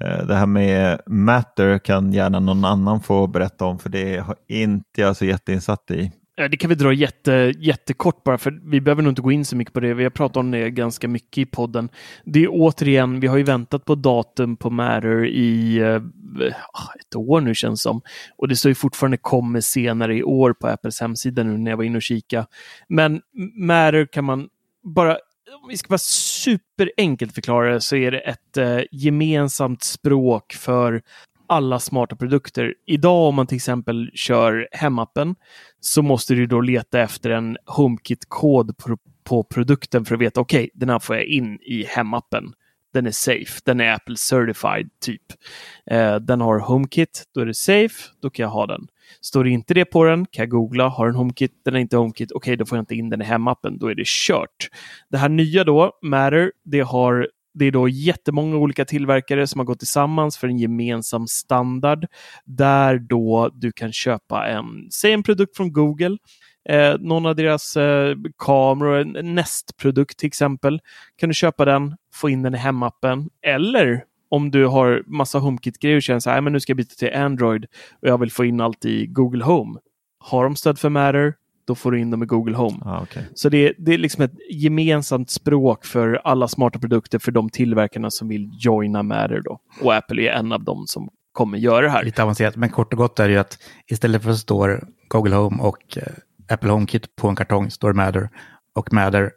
Eh, det här med Matter kan gärna någon annan få berätta om för det har inte jag så jätteinsatt i. Eh, det kan vi dra jätte, jättekort bara, för vi behöver nog inte gå in så mycket på det. Vi har pratat om det ganska mycket i podden. Det är återigen, vi har ju väntat på datum på Matter i eh, ah, ett år nu känns som. Och det står ju fortfarande kommer senare i år på Apples hemsida nu när jag var inne och kika. Men Matter kan man bara om vi ska vara superenkelt förklara det så är det ett eh, gemensamt språk för alla smarta produkter. Idag om man till exempel kör hemappen så måste du då leta efter en HomeKit-kod på, på produkten för att veta okej, okay, den här får jag in i hemappen. Den är safe, den är Apple certified typ. Eh, den har HomeKit, då är det safe, då kan jag ha den. Står det inte det på den kan jag googla, har den HomeKit, den är inte HomeKit, okej okay, då får jag inte in den i hemappen, då är det kört. Det här nya då, Matter, det har det är då jättemånga olika tillverkare som har gått tillsammans för en gemensam standard där då du kan köpa en, säg en produkt från Google, eh, någon av deras eh, kameror, en Nest-produkt till exempel. Kan du köpa den, få in den i hemappen eller om du har massa HomeKit-grejer och känner så här, men nu ska jag byta till Android och jag vill få in allt i Google Home. Har de stöd för Matter, då får du in dem i Google Home. Ah, okay. Så det, det är liksom ett gemensamt språk för alla smarta produkter för de tillverkarna som vill joina Matter då. Och Apple är en av dem som kommer göra det här. Lite avancerat, men kort och gott är det ju att istället för att står Google Home och eh, Apple HomeKit på en kartong står Matter. Och Matter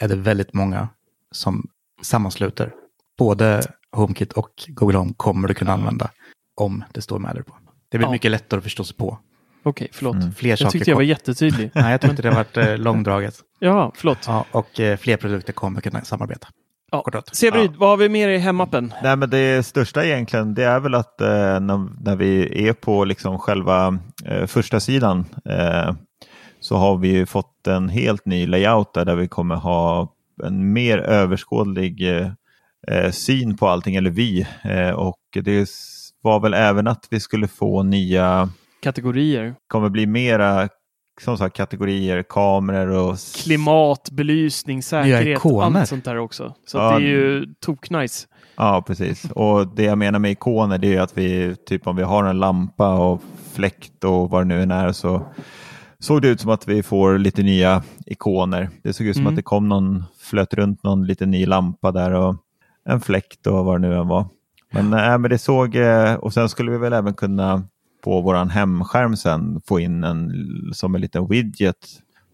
är det väldigt många som sammansluter. Både HomeKit och Google Home kommer du kunna använda om det står Matter på. Det blir Ja. mycket lättare att förstå sig på. Okej, förlåt. Mm. Fler Jag saker tyckte jag var jättetydlig. Nej, jag tror inte det har varit eh, långdraget. Ja, förlåt. Ja, och eh, fler produkter kommer kunna samarbeta. Ja. Åt. Severyd, vad har vi mer i hemappen? Nej, men det största egentligen det är väl att eh, när, när vi är på liksom själva eh, första sidan eh, så har vi ju fått en helt ny layout där, där vi kommer ha en mer överskådlig eh, eh, syn på allting, eller vi. Eh, och det var väl även att vi skulle få nya, Kategorier. kommer bli mera som sagt kategorier, kameror och Klimat, belysning, säkerhet, allt sånt där också. Så Ja, att det är ju toknice. Ja, precis. Och det jag menar med ikoner det är att vi, typ om vi har en lampa och fläkt och vad det nu än är så såg det ut som att vi får lite nya ikoner. Det såg ut som Mm. att det kom någon, flöt runt någon liten ny lampa där och en fläkt och vad det nu än var. Men, äh, men det såg, eh, och sen skulle vi väl även kunna på våran hemskärm sen få in en som en liten widget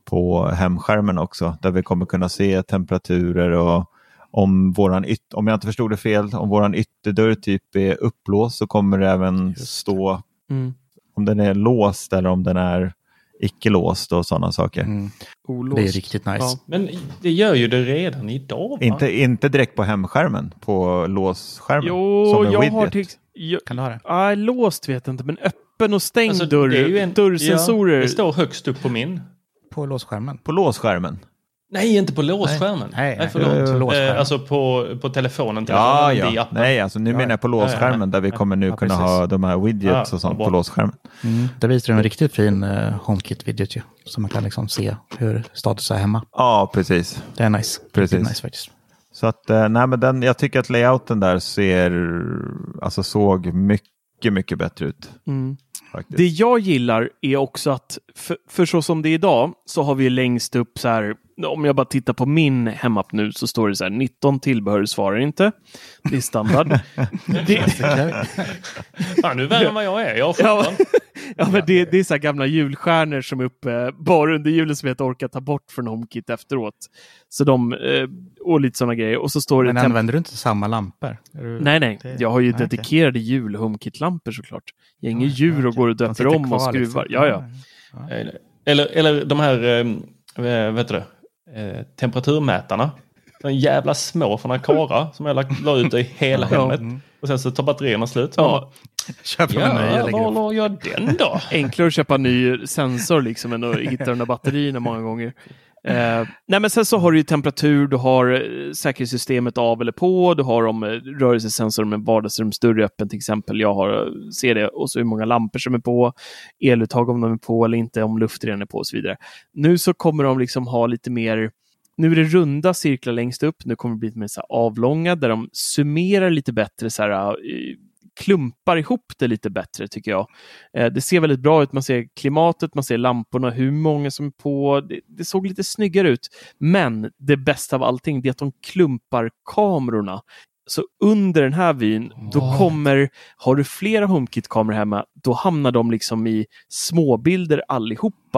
på hemskärmen också där vi kommer kunna se temperaturer och om våran yt- om jag inte förstod det fel, om våran ytterdörr typ är upplåst så kommer det även stå Mm. om den är låst eller om den är icke låst och sådana saker. Mm. Det är riktigt nice. Ja. Men det gör ju det redan idag. Va? Inte, inte direkt på hemskärmen, på låsskärmen. Jo, som en jag widget. har till... Jag, Kan du ha det? ah, låst vet jag inte, men öppen och stängd Alltså, dörr, det är ju en- dörrsensorer. Ja, det står högst upp på min. På låsskärmen? På låsskärmen? Nej, inte på låsskärmen. Nej, Nej, nej. förlåt. Eh, alltså på, på telefonen. Ja, telefonen, ja. appen. Nej, alltså nu Ja, menar jag på ja, låsskärmen ja, där vi ja. kommer nu Ja, kunna precis. ha de här widgets Ja, och sånt på låsskärmen. Mm. Där visar du en riktigt fin uh, HomeKit-widget ju. Så man kan liksom se hur status är hemma. Ja, precis. Det är nice. Precis. Riktigt nice faktiskt. Så att, eh, nej, men den, jag tycker att layouten där ser, alltså såg mycket, mycket bättre ut. Mm. Det jag gillar är också att, för, för så som det är idag, så har vi längst upp så här, om jag bara tittar på min hemapp nu så står det så här, 19 tillbehör svarar inte. Det är standard. det, Fan, du är värre än vad jag är. Jag har 17. ja, ja, men det, det är så här gamla julstjärnor som är uppe bara under julen som jag inte orkar ta bort från HomeKit efteråt. Så de, eh, och lite sådana grejer. Och så står det Men temp- använder du inte samma lampor? Du... Nej, nej. Det- Jag har ju nej, dedikerade jul HomeKit-lampor såklart. Jag är ingen Ja, djur och går och döper om och kvar, skruvar. liksom. Ja, ja. Eller, eller, eller de här, eh, vet du det, eh, temperaturmätarna. De jävla små från Akara som jag la, la ut i hela Ja. hemmet. Mm. Och sen så tar batterierna slut. Ja. Köper en ny Ja, eller var la jag den då? Enklare att köpa en ny sensor liksom än att hitta de där batterierna många gånger. Eh, nej men sen så har du ju temperatur, du har eh, säkerhetssystemet av eller på, du har om eh, rörelsesensor med vardagsrumsdörr öppen till exempel. Jag har, eh, ser det och så hur många lampor som är på, eluttag om de är på eller inte, om luftren är på och så vidare. Nu så kommer de liksom ha lite mer nu är det runda cirklar längst upp. Nu kommer det bli lite mer så här avlånga där de summerar lite bättre, så här, klumpar ihop det lite bättre tycker jag. Eh, Det ser väldigt bra ut. Man ser klimatet, man ser lamporna, hur många som är på. Det, det såg lite snyggare ut. Men det bästa av allting är att de klumpar kamerorna. Så under den här vyn, då What? kommer, har du flera HomeKit-kameror hemma, då hamnar de liksom i småbilder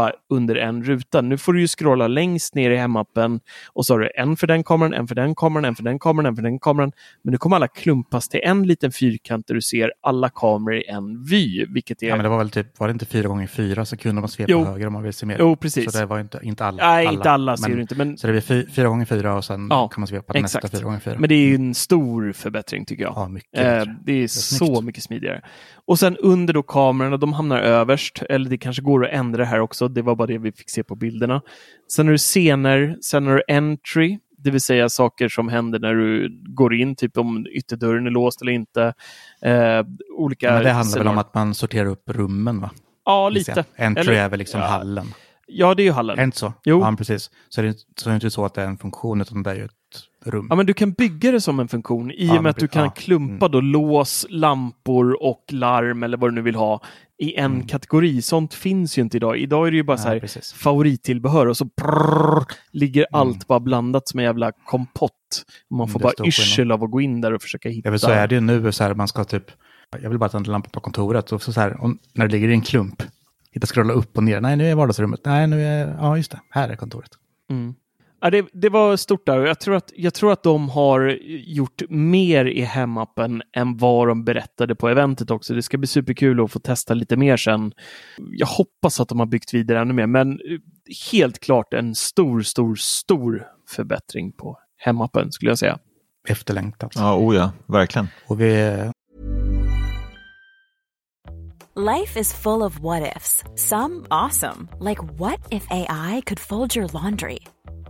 allihopa under en ruta. Nu får du ju scrolla längst ner i hemappen och så har du en för den kameran, en för den kameran, en för den kameran, en för den kameran. Men nu kommer alla klumpas till en liten fyrkant där du ser alla kameror i en vy, vilket är... Ja, men det var väl typ, var det inte fyra gånger fyra så kunde man svepa Jo. höger om man vill se mer. Jo, precis. Så det var inte, inte alla. Nej, inte alla ser men, du inte, men, Så det blir fy, fyra gånger fyra och sen Ja, kan man svepa exakt. nästa fyra gånger fyra. men det är ju en stor förbättring tycker jag. Ja, mycket Eh, det är snyggt. så mycket smidigare. Och sen under då kamerorna, de hamnar överst, eller det kanske går att ändra här också, det var bara det vi fick se på bilderna. Sen har du scener, sen har du entry, det vill säga saker som händer när du går in, typ om ytterdörren är låst eller inte. Eh, olika Men det handlar väl om att man sorterar upp rummen va? Ja, lite. Entry Eller- är väl liksom Ja. hallen. Ja, det är ju hallen. Är det inte så? Jo. Ja, precis. Så det, är, så det är inte så att det är en funktion utan det är ju ett rum. Ja, men du kan bygga det som en funktion i Ja, och med att du kan ja. klumpa då lås, lampor och larm eller vad du nu vill ha i en kategori. Sånt finns ju inte idag. Idag är det ju bara Nej, så här precis. favorittillbehör och så prrrr, ligger allt bara blandat som en jävla kompott. Man Mm, får bara yrsel av att gå in där och försöka hitta. Ja, så är det ju nu, så här, man ska typ, jag vill bara ta en lampa på kontoret och så, så här, om, när det ligger i en klump, hitta scrolla upp och ner, nej nu är vardagsrummet, nej nu är, ja just det, här är kontoret. Mm. Ja, det, det var stort där jag tror, att, jag tror att de har gjort mer i hemappen än vad de berättade på eventet också. Det ska bli superkul att få testa lite mer sen. Jag hoppas att de har byggt vidare ännu mer, men eh, helt klart en stor, stor, stor förbättring på hemappen skulle jag säga. efterlängtat. Ja, oh ja, verkligen. Och vi, Life is full of what ifs. Some awesome, like what if AI could fold your laundry?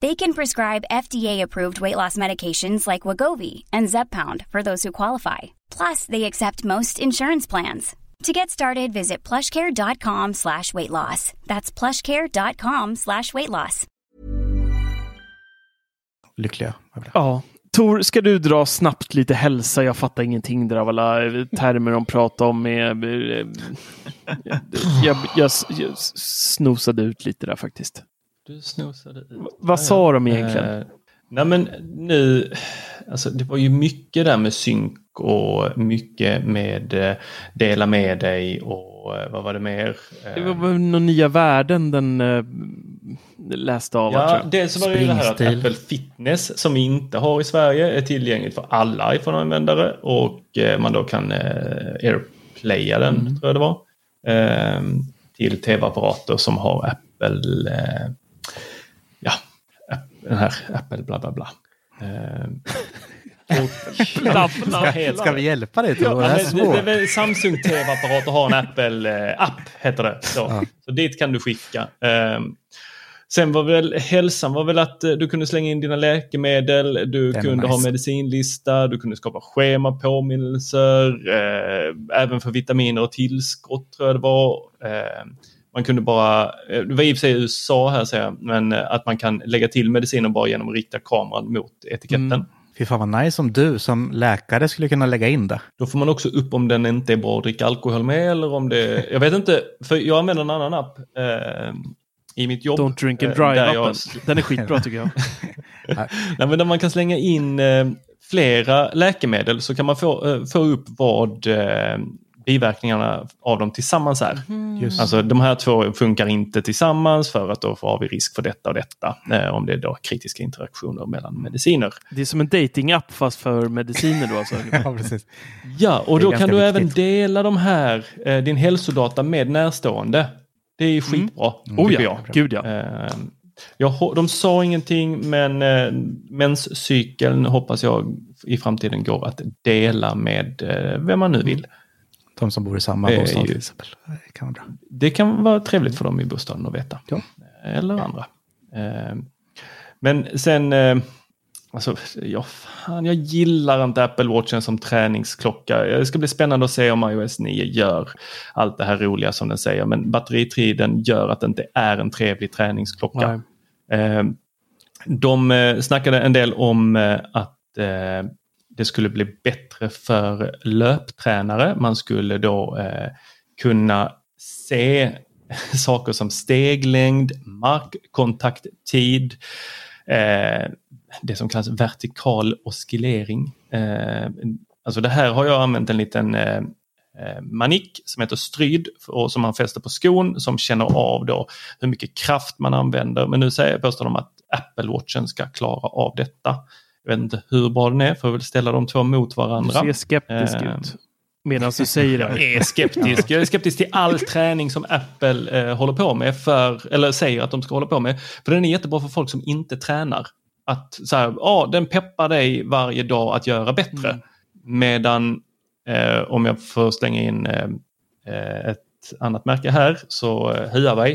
They can prescribe FDA-approved weight loss medications like Wagovi and Zepbound for those who qualify. Plus, they accept most insurance plans. To get started, visit plushcare.com slash weight loss. That's plushcare.com slash weight loss. lyckliga. Ja. Tor, ska du dra snabbt lite hälsa? Jag fattar ingenting där av alla eh, termer de pratar om. Med, eh, jag, jag, jag snosade ut lite där faktiskt. Du snosade ut. Vad sa de egentligen? Eh, nej men nu, alltså det var ju mycket där med synk och mycket med eh, dela med dig och eh, vad var det mer? Det var väl några nya värden den eh, läste av. Ja, dels var det ju det här att. Apple Fitness som vi inte har i Sverige är tillgängligt för alla iPhone-användare och eh, man då kan eh, airplaya den, Mm. tror jag det var, eh, till tv-apparater som har Apple, eh, den här Apple bla bla bla. Eh, Bla, bla, Ska, ska vi hjälpa dig? Tor? det Ja, här det, svårt. det, det, Samsung TV-apparater har en Apple-app, heter det. Så, så dit kan du skicka. Ehm, sen var väl hälsan var väl att eh, du kunde slänga in dina läkemedel, du Den kunde ha nice. medicinlista, du kunde skapa schema, påminnelser, eh, även för vitaminer och tillskott tror jag det var. Eh, man kunde bara, eh, det var i och för sig USA här säger jag, men eh, att man kan lägga till mediciner bara genom att rikta kameran mot etiketten. Mm. Fy fan vad nice om du som läkare skulle kunna lägga in det. Då får man också upp om den inte är bra att dricka alkohol med eller om det... Jag vet inte, för jag använder en annan app eh, i mitt jobb. Don't drink and eh, där drive jag- appen. Den är skitbra tycker jag. Nej, men där man kan slänga in eh, flera läkemedel så kan man få, eh, få upp vad biverkningarna av dem tillsammans är. Just. Alltså de här två funkar inte tillsammans för att då har vi risk för detta och detta. Eh, om det är då kritiska interaktioner mellan mediciner. Det är som en datingapp fast för mediciner då alltså. ja, precis. Ja, och då kan du även viktigt. dela de här, eh, din hälsodata med närstående. Det är ju skitbra, Oh tycker ja, jag. gud ja. Eh, jag. De sa ingenting, men eh, menscykeln hoppas jag i framtiden går att dela med eh, vem man nu vill. De som bor i samma är bostad till exempel. Det kan vara bra. Det kan vara trevligt för dem i bostaden att veta. Ja. Eller andra. Eh, Men sen, eh, alltså, ja, fan, jag gillar inte Apple Watchen som träningsklocka. Det ska bli spännande att se om iOS 9 gör allt det här roliga som den säger. Men batteritiden gör att det inte är en trevlig träningsklocka. Nej. Eh, De eh, snackade en del om eh, att eh, det skulle bli bättre för löptränare. Man skulle då eh, kunna se saker som steglängd, markkontakttid, eh, det som kallas vertikal oscillering. Eh, alltså det här har jag använt en liten eh, eh, manik som heter Stryd och som man fäster på skon som känner av då hur mycket kraft man använder. Men nu säger påstår de att Apple Watchen ska klara av detta. Jag vet inte hur bra den är, får väl ställa de två mot varandra. Du ser skeptisk Eh, ut. Medan du säger Jag det. är skeptisk. Jag är skeptisk till all träning som Apple eh, håller på med, för, eller säger att de ska hålla på med. För den är jättebra för folk som inte tränar. Att så här, ja, den peppar dig varje dag att göra bättre. Medan, eh, om jag får slänga in eh, eh, ett annat märke här, så eh, Huawei,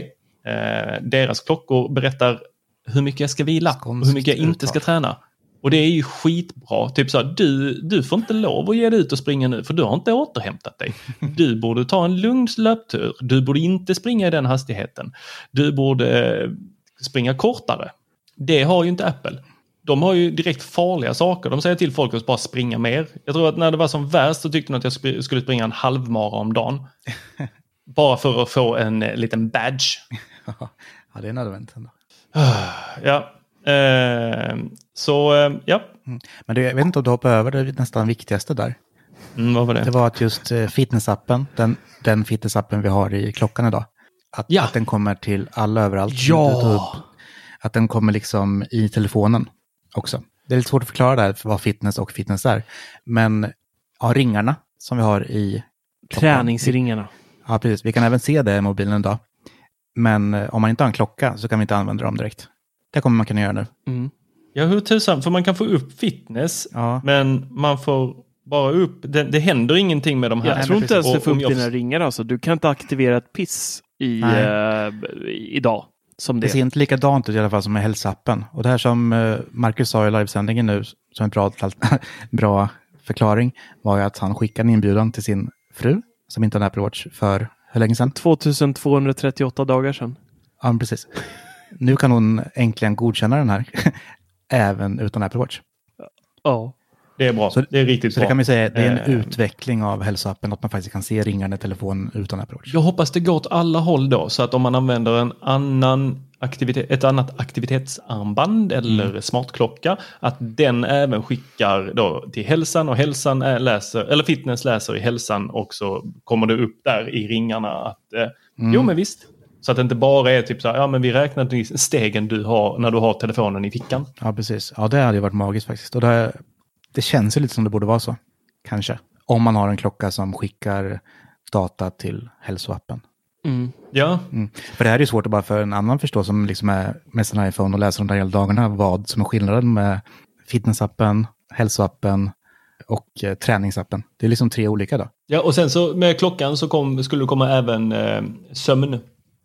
eh, deras klockor berättar hur mycket jag ska vila och hur mycket jag inte ska träna. Och det är ju skitbra. Typ så här, du, du får inte lov att ge dig ut och springa nu för du har inte återhämtat dig. Du borde ta en lugn löptur. Du borde inte springa i den hastigheten. Du borde eh, springa kortare. Det har ju inte Apple. De har ju direkt farliga saker. De säger till folk att bara springa mer. Jag tror att när det var som värst så tyckte de att jag skulle springa en halvmara om dagen. Bara för att få en eh, liten badge. ja, det är nödvändigt ändå. Ja, så eh, ja. Men det, jag vet inte om du hoppar över det nästan viktigaste där. Mm, vad var det? Det var att just eh, fitnessappen, den, den fitnessappen vi har i klockan idag, att, att den kommer till alla överallt. Ja! Upp Att den kommer liksom i telefonen också. Det är lite svårt att förklara där för vad fitness och fitness är. Men ja, ringarna som vi har i klockan. Träningsringarna. Ja, precis. Vi kan även se det i mobilen idag. Men eh, om man inte har en klocka så kan vi inte använda dem direkt. Det kommer man kunna göra nu. Mm. Ja, hur tusan, för man kan få upp fitness, Ja. men man får bara upp, det, det händer ingenting med de här. Jag tror inte ens du får upp jag- dina ringar alltså. Du kan inte aktivera ett piss i, Nej. eh, idag. Som Det det. ser inte likadant ut i alla fall som med hälsoappen. Och det här som eh, Marcus sa i livesändningen nu, som en bra, bra förklaring, var ju att han skickade en inbjudan till sin fru, som inte har en Apple Watch, för hur länge sedan? 2238 dagar sedan. Ja, precis. Nu kan hon äntligen godkänna den här, även utan Apple Watch. Ja. Det är bra. Så- det är riktigt Så bra. det kan man säga, det är en Eh, utveckling av hälsoappen, att man faktiskt kan se ringarna i telefonen utan Apple Watch. Jag hoppas det går åt alla håll då, så att om man använder en annan aktivitet, ett annat aktivitetsarmband eller Mm. smartklocka, att den även skickar då till hälsan och hälsan är, läser, eller fitness läser i hälsan och så kommer det upp där i ringarna att eh, Mm. jo men visst. Så att det inte bara är typ så här, ja men vi räknar stegen du har när du har telefonen i fickan. Ja, precis. Ja, det hade ju varit magiskt faktiskt. Och det, det känns ju lite som det borde vara så, kanske. Om man har en klocka som skickar data till hälsoappen. Mm. Ja, Mm. För det här är ju svårt att bara för en annan förstå som liksom är med sin iPhone och läser de där hela dagarna vad som är skillnaden med fitnessappen, hälsoappen och eh, träningsappen. Det är liksom tre olika då. ja och sen så med klockan så kom, skulle det komma även eh, sömn.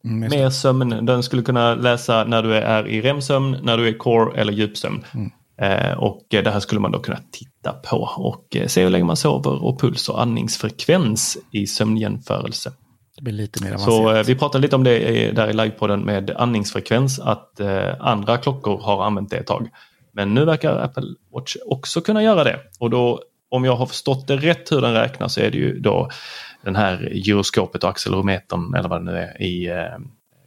Mm. Mer sömn. Den skulle kunna läsa när du är i REM-sömn, när du är core eller djupsömn. Mm. Eh, och eh, det här skulle man då kunna titta på och eh, se hur länge man sover och puls och andningsfrekvens i sömnjämförelse. Det blir lite mer Så eh, vi pratade lite om det i- där i livepodden med andningsfrekvens, att eh, andra klockor har använt det ett tag. Men nu verkar Apple Watch också kunna göra det. Och då, om jag har förstått det rätt hur den räknar så är det ju då den här gyroskopet och accelerometern eller vad det nu är i eh,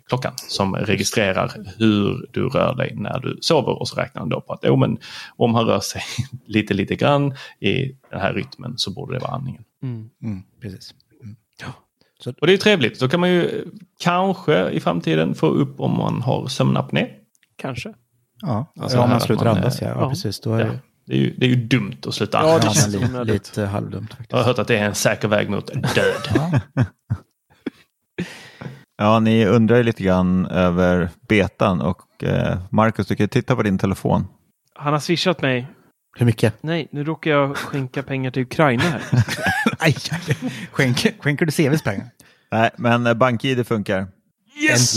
klockan som registrerar hur du rör dig när du sover och så räknar den då på att oh, men, om han rör sig lite lite grann i den här rytmen så borde det vara andningen. Mm. Mm, precis. Och det är trevligt. Då kan man ju eh, kanske i framtiden få upp om man har sömnapné. Kanske. Ja, Alltså ja om man slutar andas, eh, ja. ja ja. precis. Då är Ja. Det, är, ju, det är ju dumt att sluta Ja, det känns lite halvdumt faktiskt. Jag har hört att det är en säker väg mot död. Ja, ni undrar ju lite grann över betan och eh, Marcus, du kan titta på din telefon. Han har swishat mig. Hur mycket? Nej, nu råkar jag skänka pengar till Ukraina här. Aj. Skänker, skänker du CVs pengar? Nej, men eh, BankID funkar.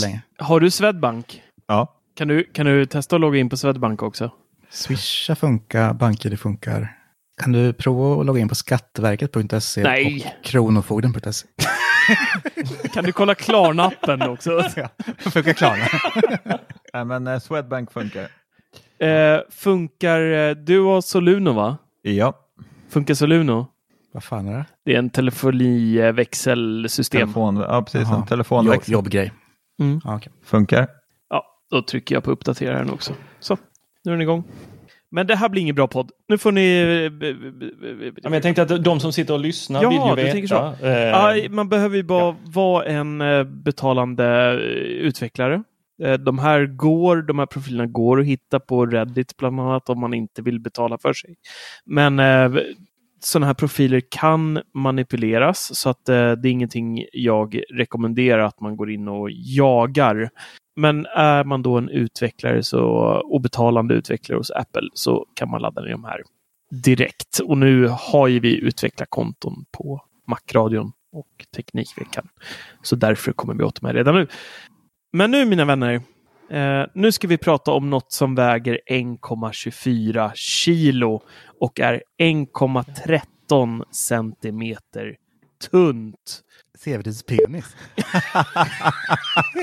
Länge. Har du Swedbank? Ja, Kan du, kan du testa att logga in på Swedbank också? Swisha funkar, BankID funkar. Kan du prova att logga in på skatteverket.se Nej. och kronofogden.se? Kan du kolla Klarna-appen också? Funkar Klarna? Nej, men eh, Swedbank funkar. Eh, funkar eh, du och Soluno va? Ja, Funkar Soluno? Vad fan är det? Det är en telefoniväxelsystem. telefon, ja precis, Jaha. en telefonväxel Jobb, jobbgrej. Mm. Ja, okej. funkar. Ja, då trycker jag på uppdatera den också. Så, nu är den igång. Men det här blir ingen bra podd. Nu får ni... Ja, men jag tänkte att de som sitter och lyssnar Ja, vill ju veta. så. eh, Aj, man behöver ju bara vara en eh, betalande eh, utvecklare. Eh, De här går, de här profilerna går att hitta på Reddit bland annat om man inte vill betala för sig. Men eh, sådana här profiler kan manipuleras så att eh, det är ingenting jag rekommenderar att man går in och jagar. Men är man då en utvecklare så, och betalande utvecklare hos Apple så kan man ladda ner de här direkt. Och nu har ju vi utvecklarkonton på Macradion och Teknikveckan. Så därför kommer vi åt de här redan nu. Men nu mina vänner, eh, nu ska vi prata om något som väger 1,24 kilo och är 1,13 centimeter tunt. Severins penis.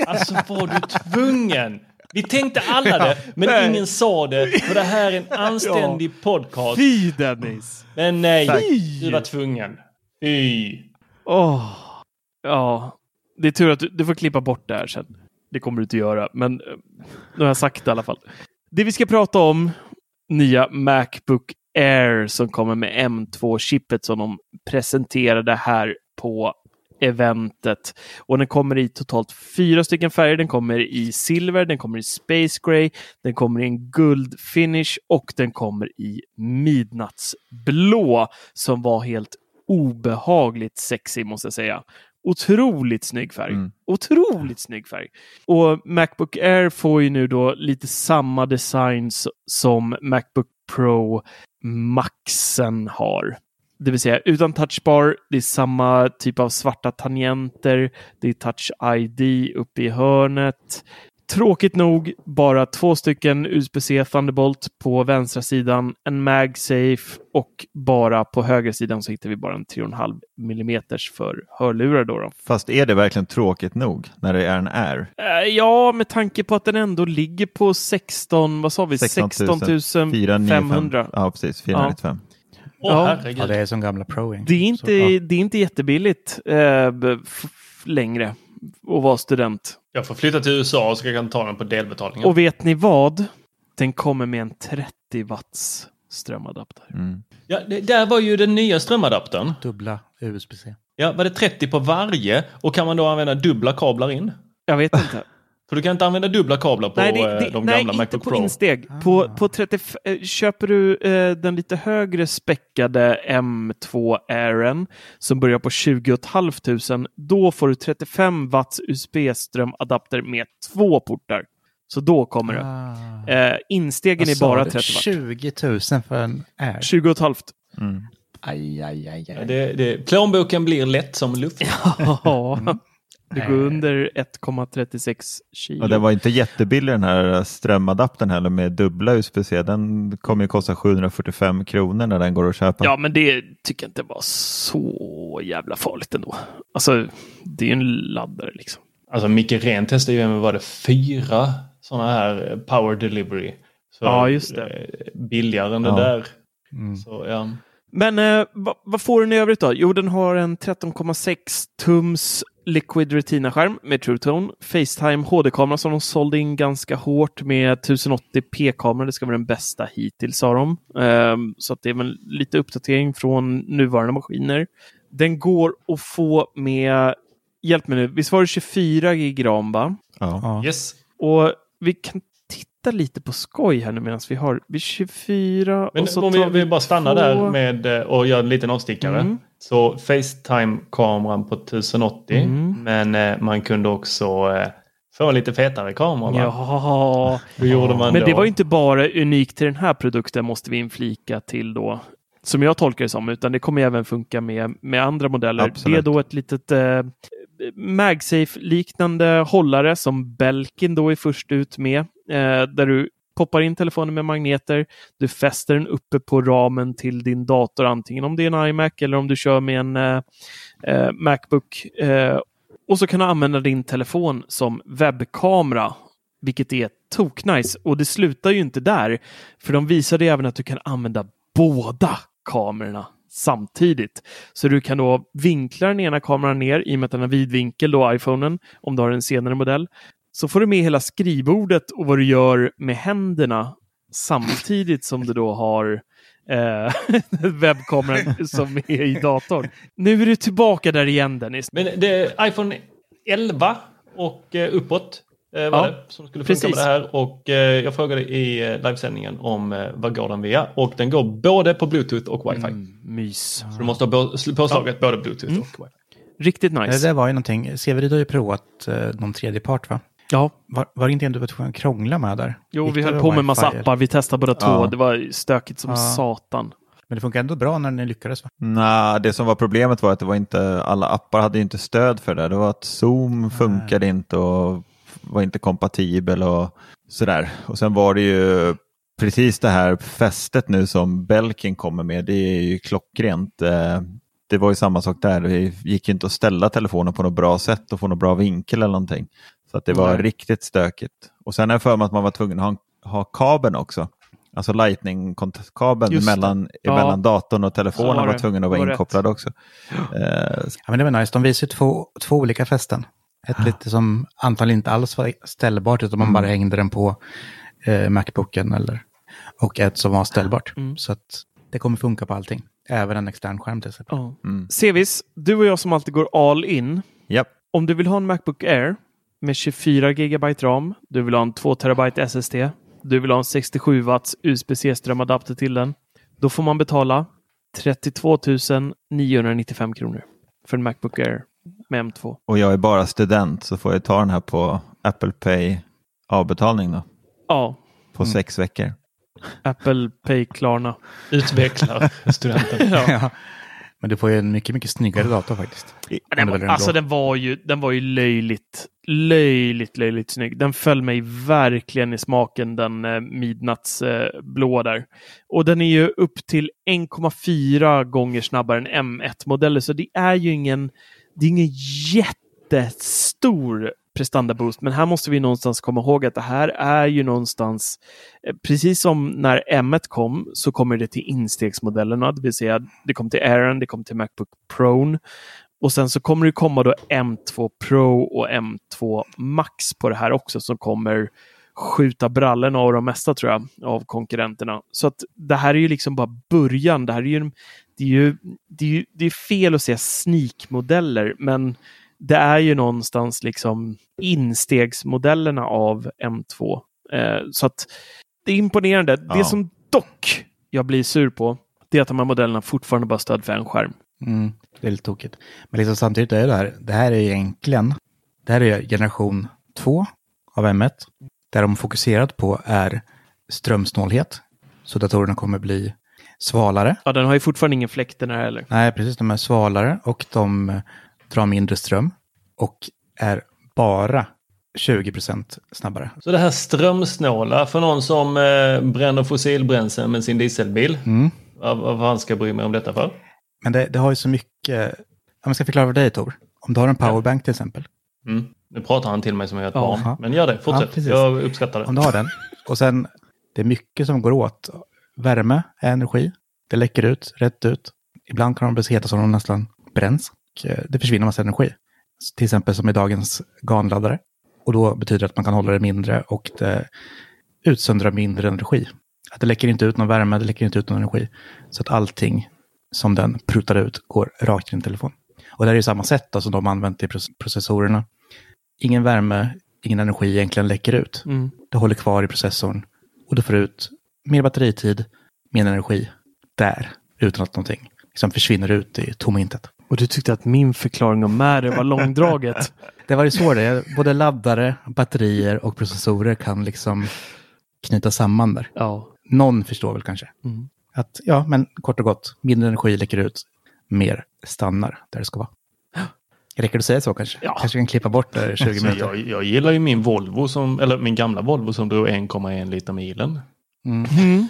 Alltså var du tvungen? Vi tänkte alla det, men Nej. ingen sa det. För det här är en anständig podcast. Fy Dennis! Men nej, Fy! du var tvungen. Fy. Åh, ja. Det är tur att du, du får klippa bort det här sen. Det kommer du inte göra, men eh, nu har jag sagt det i alla fall. Det vi ska prata om, nya Macbook Air som kommer med M2-chippet som de presenterade här på eventet. Och den kommer i totalt fyra stycken färger. Den kommer i silver, den kommer i space gray, den kommer i en guld finish och den kommer i midnattsblå som var helt obehagligt sexig måste jag säga. Otroligt snygg färg. Mm. Otroligt snygg färg. Och Macbook Air får ju nu då lite samma design som Macbook Pro Maxen har. Det vill säga utan touchbar, det är samma typ av svarta tangenter, det är touch ID uppe i hörnet. Tråkigt nog bara två stycken USB-C Thunderbolt på vänstra sidan, en MagSafe och bara på högra sidan så hittar vi bara en 3,5 mm för hörlurar. Då, då. Fast är det verkligen tråkigt nog när det är en Air? Eh, Ja, med tanke på att den ändå ligger på 16, vad sa vi, 16 495. 500. Ja, precis. 495. Åh Ja. herregud. Ja, det är som gamla Pro. Det är inte, Så, ja. det är inte jättebilligt eh, längre att vara student. Jag får flytta till USA så jag kan ta den på delbetalningen. Och vet ni vad? Den kommer med en 30 watts strömadapter. Mm. Ja, det, där var ju den nya strömadaptern. Dubbla USB-C. Ja, var det 30 på varje? Och kan man då använda dubbla kablar in? Jag vet inte. För du kan inte använda dubbla kablar på nej, det, eh, det, de nej gamla inte Macbook på Pro. insteg. På, på 30, eh, köper du eh, den lite högre späckade M2 Airen som börjar på 20 500 då får du 35 watts USB-strömadapter med två portar. Så då kommer det. Ah. Eh, instegen är bara du? 30 watt. 20 000 för en Air. 20 500. Mm. Aj, aj, aj, Ja, aj. det, det, plånboken blir lätt som luft. Ja, det går under 1,36 kilo. Och den var inte jättebillig den här strömadaptern heller med dubbla USB-C. Den kommer ju kosta 745 kronor när den går att köpa. Ja, men det tycker jag inte var så jävla farligt ändå. Alltså, det är ju en laddare liksom. Alltså Micke Ren testade ju med, var det fyra sådana här power delivery. Så, Ja, just det. eh, Billigare än Ja. det där. Mm. Så, ja. Men eh, vad, vad får den i övrigt då? Jo, den har en 13,6 tums Liquid Retina-skärm med True Tone. Facetime HD-kamera som de sålde in ganska hårt med 1080p-kamera. Det ska vara den bästa hittills sa de. Ehm, så att det är väl lite uppdatering från nuvarande maskiner. Den går att få med, hjälp mig nu, visst var det 24 gig ram va? Ja. Yes. Och vi kan titta lite på skoj här nu medan vi har vi 24 Men och så om vi, tar vi bara stannar två- där med eh, och gör en liten avstickare. Mm. Så Facetime-kameran på 1080. Mm. Men eh, man kunde också eh, få en lite fetare kamera. Va? Ja, Hur gjorde man men då? det var inte bara unikt till den här produkten måste vi inflika till då. Som jag tolkar det som, utan det kommer även funka med, med andra modeller. Absolut. Det är då ett litet eh, MagSafe-liknande hållare som Belkin då är först ut med. Eh, där du poppar in telefonen med magneter. Du fäster den uppe på ramen till din dator, antingen om det är en iMac eller om du kör med en eh, eh, Macbook. Eh, och så kan du använda din telefon som webbkamera, vilket är toknice. Och det slutar ju inte där, för de visade även att du kan använda båda kamerorna samtidigt. Så du kan då vinkla den ena kameran ner i och med att den har vidvinkel, då iPhonen, om du har en senare modell. Så får du med hela skrivbordet och vad du gör med händerna samtidigt som du då har eh, webbkameran som är i datorn. Nu är du tillbaka där igen Dennis. Men det är iPhone 11 och eh, uppåt eh, var Ja, det som skulle funka precis. med det här. Och eh, jag frågade i eh, livesändningen om eh, vad går den via. Och den går både på Bluetooth och Wi-Fi. Mm, mys. Så du måste ha påslaget både Bluetooth Mm. och Wi-Fi. Riktigt Det nice. där var ju någonting, Severid har ju provat eh, någon tredje part va? Ja, Var, var det inte en du var tvungen att krångla med där? jo, Gick vi höll på med massa appar. Vi testade båda två. Ja. Det var stökigt som Ja. satan. Men det funkar ändå bra när ni lyckades va? Nej, det som var problemet var att det var inte, alla appar hade inte stöd för det. Det var att Zoom funkade inte och var inte kompatibel och sådär. Och sen var det ju precis det här fästet nu som Belkin kommer med. Det är ju klockrent. Eh, Det var ju samma sak där. Det gick ju inte att ställa telefonen på något bra sätt och få något bra vinkel eller någonting. Så att det var Nej. riktigt stökigt. Och sen är jag för mig att man var tvungen att ha, ha kabeln också. Alltså lightning-kabeln mellan, Ja. mellan datorn och telefonen var var tvungen att vara var rätt. inkopplad också. Eh, Ja men det var nice, de visade ju två, två olika fästen. Ett lite som antagligen inte alls var ställbart utan man Mm. bara hängde den på eh, Macbooken eller och ett som var ställbart. Mm. Så att det kommer funka på allting. Även en extern skärm till exempel. Ja. mm. Sevis, du och jag som alltid går all in. Japp. Om du vill ha en Macbook Air med 24 GB RAM, du vill ha en 2 TB SSD, du vill ha en 67 watts USB-C strömadapter till den, då får man betala 32 995 kronor för en Macbook Air med M2. Och jag är bara student så får jag ta den här på Apple Pay avbetalning då. Ja, På sex veckor. Apple Pay Klarna. Utvecklar studenten. Ja. Men du får ju en mycket, mycket snyggare dator faktiskt. Den var, alltså den var, ju, den var ju löjligt, löjligt, löjligt snygg. Den föll mig verkligen i smaken, den eh, midnattsblå eh, där. Och den är ju upp till 1,4 gånger snabbare än M1-modeller, så det är ju ingen, det är ingen jättestor prestandaboost. Men här måste vi någonstans komma ihåg att det här är ju någonstans, eh, precis som när M1 kom, så kommer det till instegsmodellerna, det vill säga det kom till Airen, det kom till Macbook Pro. Och sen så kommer det komma då M2 Pro och M2 Max på det här också som kommer skjuta brallorna av de mesta tror jag, av konkurrenterna. Så att det här är ju liksom bara början. Det här är ju, det är ju, det är ju det är fel att säga sneakmodeller, men det är ju någonstans liksom instegsmodellerna av M2. Eh, så att det är imponerande. Det Ja. som dock jag blir sur på, det är att de här modellerna fortfarande bara stöd för en skärm. Mm, det är lite tokigt. Men liksom samtidigt är det här, det här är egentligen, det här är generation två av M1. Där de fokuserat på är strömsnålhet. Så datorerna kommer bli svalare. Ja, den har ju fortfarande ingen fläkt den här heller. Nej, precis, de är svalare och de drar mindre ström. Och är bara 20% snabbare. Så det här strömsnåla för någon som eh, bränner fossilbränslen med sin dieselbil. Mm. Vad, fan ska bry mig om detta för? Men det, det har ju så mycket, om jag ska förklara för dig Tor. Om du har en powerbank till exempel. Mm. Nu pratar han till mig som jag är ett Ja. barn. Men gör det, Ja, fortsätt. precis. jag uppskattar det. Om du har den. Och sen, det är mycket som går åt. Värme är energi. Det läcker ut, rätt ut. Ibland kan de bli så heta som de nästan bränns. Eh, det försvinner massa energi. Till exempel som i dagens GAN-laddare. Och då betyder det att man kan hålla det mindre och det utsöndrar mindre energi. Att det läcker inte ut någon värme, det läcker inte ut någon energi. Så att allting som den prutar ut går rakt in i telefon. Och det är ju samma sätt då, som de använt i proce- processorerna. Ingen värme, ingen energi egentligen läcker ut. Mm. Det håller kvar i processorn. Och du får ut mer batteritid, mer energi där. Utan att någonting liksom försvinner ut i tomma intet. Och du tyckte att min förklaring om Märe var långdraget. Det var ju så det är. Både laddare, batterier och processorer kan liksom knyta samman där. ja. Någon förstår väl kanske. Mm. Att ja, men kort och gott, mindre energi läcker ut, mer stannar där det ska vara. Räcker det att säga så kanske? Ja. Kanske kan klippa bort det i 20 Så minuter. jag, jag gillar ju min Volvo, som, eller min gamla Volvo som drog 1,1 liter milen. Mm.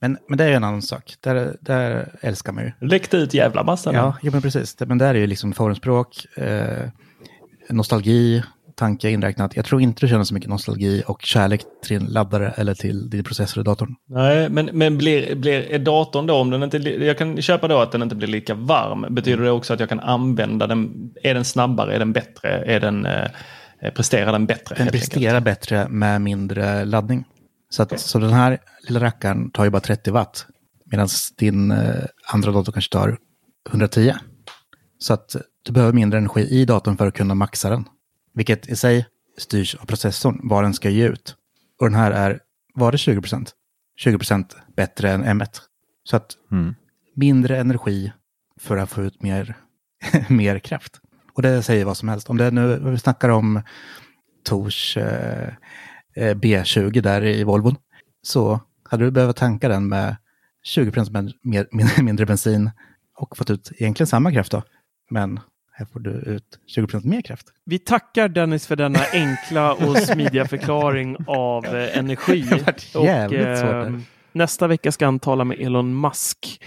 Men, men det är ju en annan sak. Där, där älskar man ju. Läckte ut jävla massa. Ja, ja men precis. Men där är ju liksom formspråk, eh, nostalgi, tanke inräknat. Jag tror inte du känner så mycket nostalgi och kärlek till din laddare eller till din processor i datorn. Nej, men, men blir, blir, är datorn då, om den inte, jag kan köpa då att den inte blir lika varm. Betyder det också att jag kan använda den? Är den snabbare? Är den bättre? Är den, eh, presterar den bättre? Den helt enkelt? presterar bättre med mindre laddning. Så, att, så den här lilla rackaren tar ju bara 30 watt. Medan din eh, andra dator kanske tar 110. Så att du behöver mindre energi i datorn för att kunna maxa den. Vilket i sig styrs av processorn, vad den ska ge ut. Och den här är, var det 20 procent? 20 procent bättre än M1. Så att Mm. mindre energi för att få ut mer, mer kraft. Och det säger vad som helst. Om det nu, vi snackar om Tors eh, B20 där i Volvon, så hade du behövt tanka den med 20 procent mer, mindre, bensin och fått ut egentligen samma kraft då. Men här får du ut 20 procent mer kraft. Vi tackar Dennis för denna enkla och smidiga förklaring av eh, energi. Där. eh, nästa vecka ska han tala med Elon Musk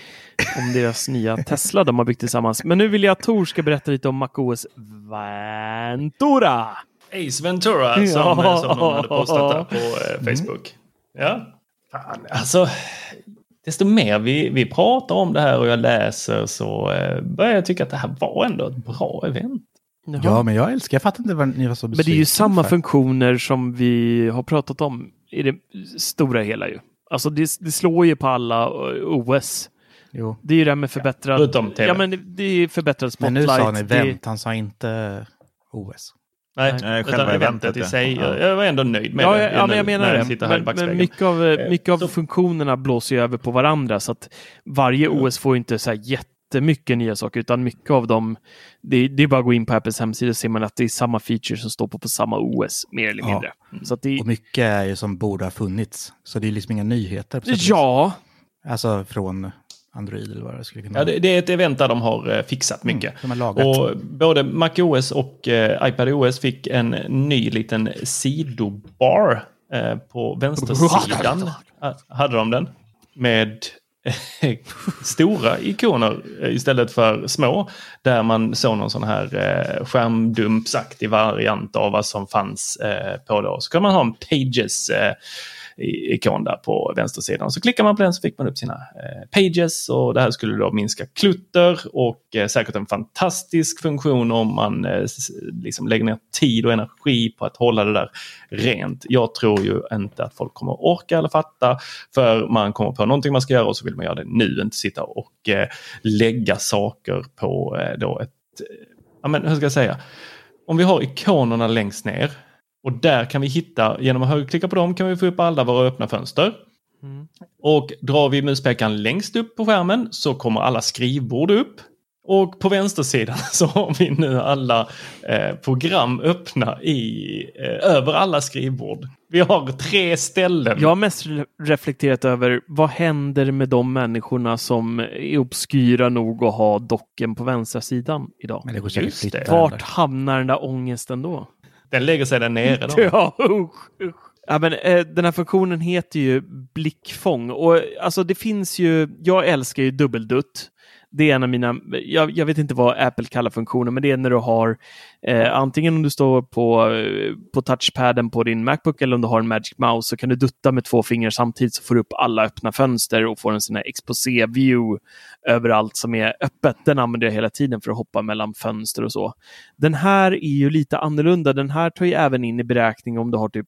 om deras nya Tesla de har byggt tillsammans. Men nu vill jag att Tor ska berätta lite om MacOS Ventura. Ace Ventura som, Ja. som någon hade postat där på eh, Facebook. Ja. Fan, alltså, desto mer vi, vi pratar om det här och jag läser så eh, börjar jag tycka att det här var ändå ett bra event. Jaha. Ja, men jag älskar, jag fattar inte vad ni var så Men det är ju besvikna samma för. funktioner som vi har pratat om i det stora hela ju. Alltså det, det slår ju på alla eh, OS. Jo. Det är ju det här med förbättrad... Förutom TV. Ja, men det, det är förbättrad Men spotlight. nu sa ni det- event, han sa inte OS. Nej, Nej, utan själva eventet eventet, i sig. Ja. Jag, jag var ändå nöjd med Ja, det. ja, men jag menar det. Men, men mycket av, eh, mycket av så- funktionerna blåser ju över på varandra så att varje OS får ju inte så här jättemycket nya saker utan mycket av dem, det, det är bara att gå in på Apples hemsida så ser man att det är samma features som står på, på samma OS mer eller Ja. mindre. Så att det, Och mycket är ju som borde ha funnits. Så det är liksom inga nyheter. och ja, Alltså från Android eller vad det skulle kunna Ja, vara. det, det är ett event där de har eh, fixat mycket. de har lagat. Och både MacOS och eh, iPadOS fick en ny liten sidobar eh, på vänstersidan. Hade de den. Med stora ikoner eh, istället för små. Där man såg någon sån här eh, skärmdumpsaktig variant av vad som fanns eh, på då. Så kan man ha en Pages eh, ikon där på vänstersidan. Så klickar man på den så fick man upp sina eh, pages och det här skulle då minska klutter och eh, säkert en fantastisk funktion om man eh, liksom lägger ner tid och energi på att hålla det där rent. Jag tror ju inte att folk kommer orka eller fatta för man kommer på någonting man ska göra och så vill man göra det nu, inte sitta och lägga saker på då ett, ja men hur ska jag säga, om vi har ikonerna längst ner och där kan vi hitta, genom att högerklicka på dem kan vi få upp alla våra öppna fönster. Och drar vi muspekaren längst upp på skärmen så kommer alla skrivbord upp. Och på vänstersidan så har vi nu alla eh, program öppna i, eh, över alla skrivbord. Vi har tre ställen. jag har mest re- reflekterat över vad händer med de människorna som är obskyra nog att ha docken på vänstra sidan idag? Men det går Just det. Vart hamnar den där ångesten då? Den lägger sig där nere. Då. Ja, usch, usch. Ja, men, eh, den här funktionen heter ju blickfång och alltså det finns ju, jag älskar ju dubbeldutt. Det är en av mina, jag, jag vet inte vad Apple kallar funktionen, men det är när du har eh, antingen om du står på, eh, på touchpaden på din Macbook eller om du har en Magic Mouse så kan du dutta med två fingrar samtidigt så får du upp alla öppna fönster och får en sån här exposé-view överallt som är öppet. Den använder jag hela tiden för att hoppa mellan fönster och så. Den här är ju lite annorlunda. Den här tar ju även in i beräkning om du har typ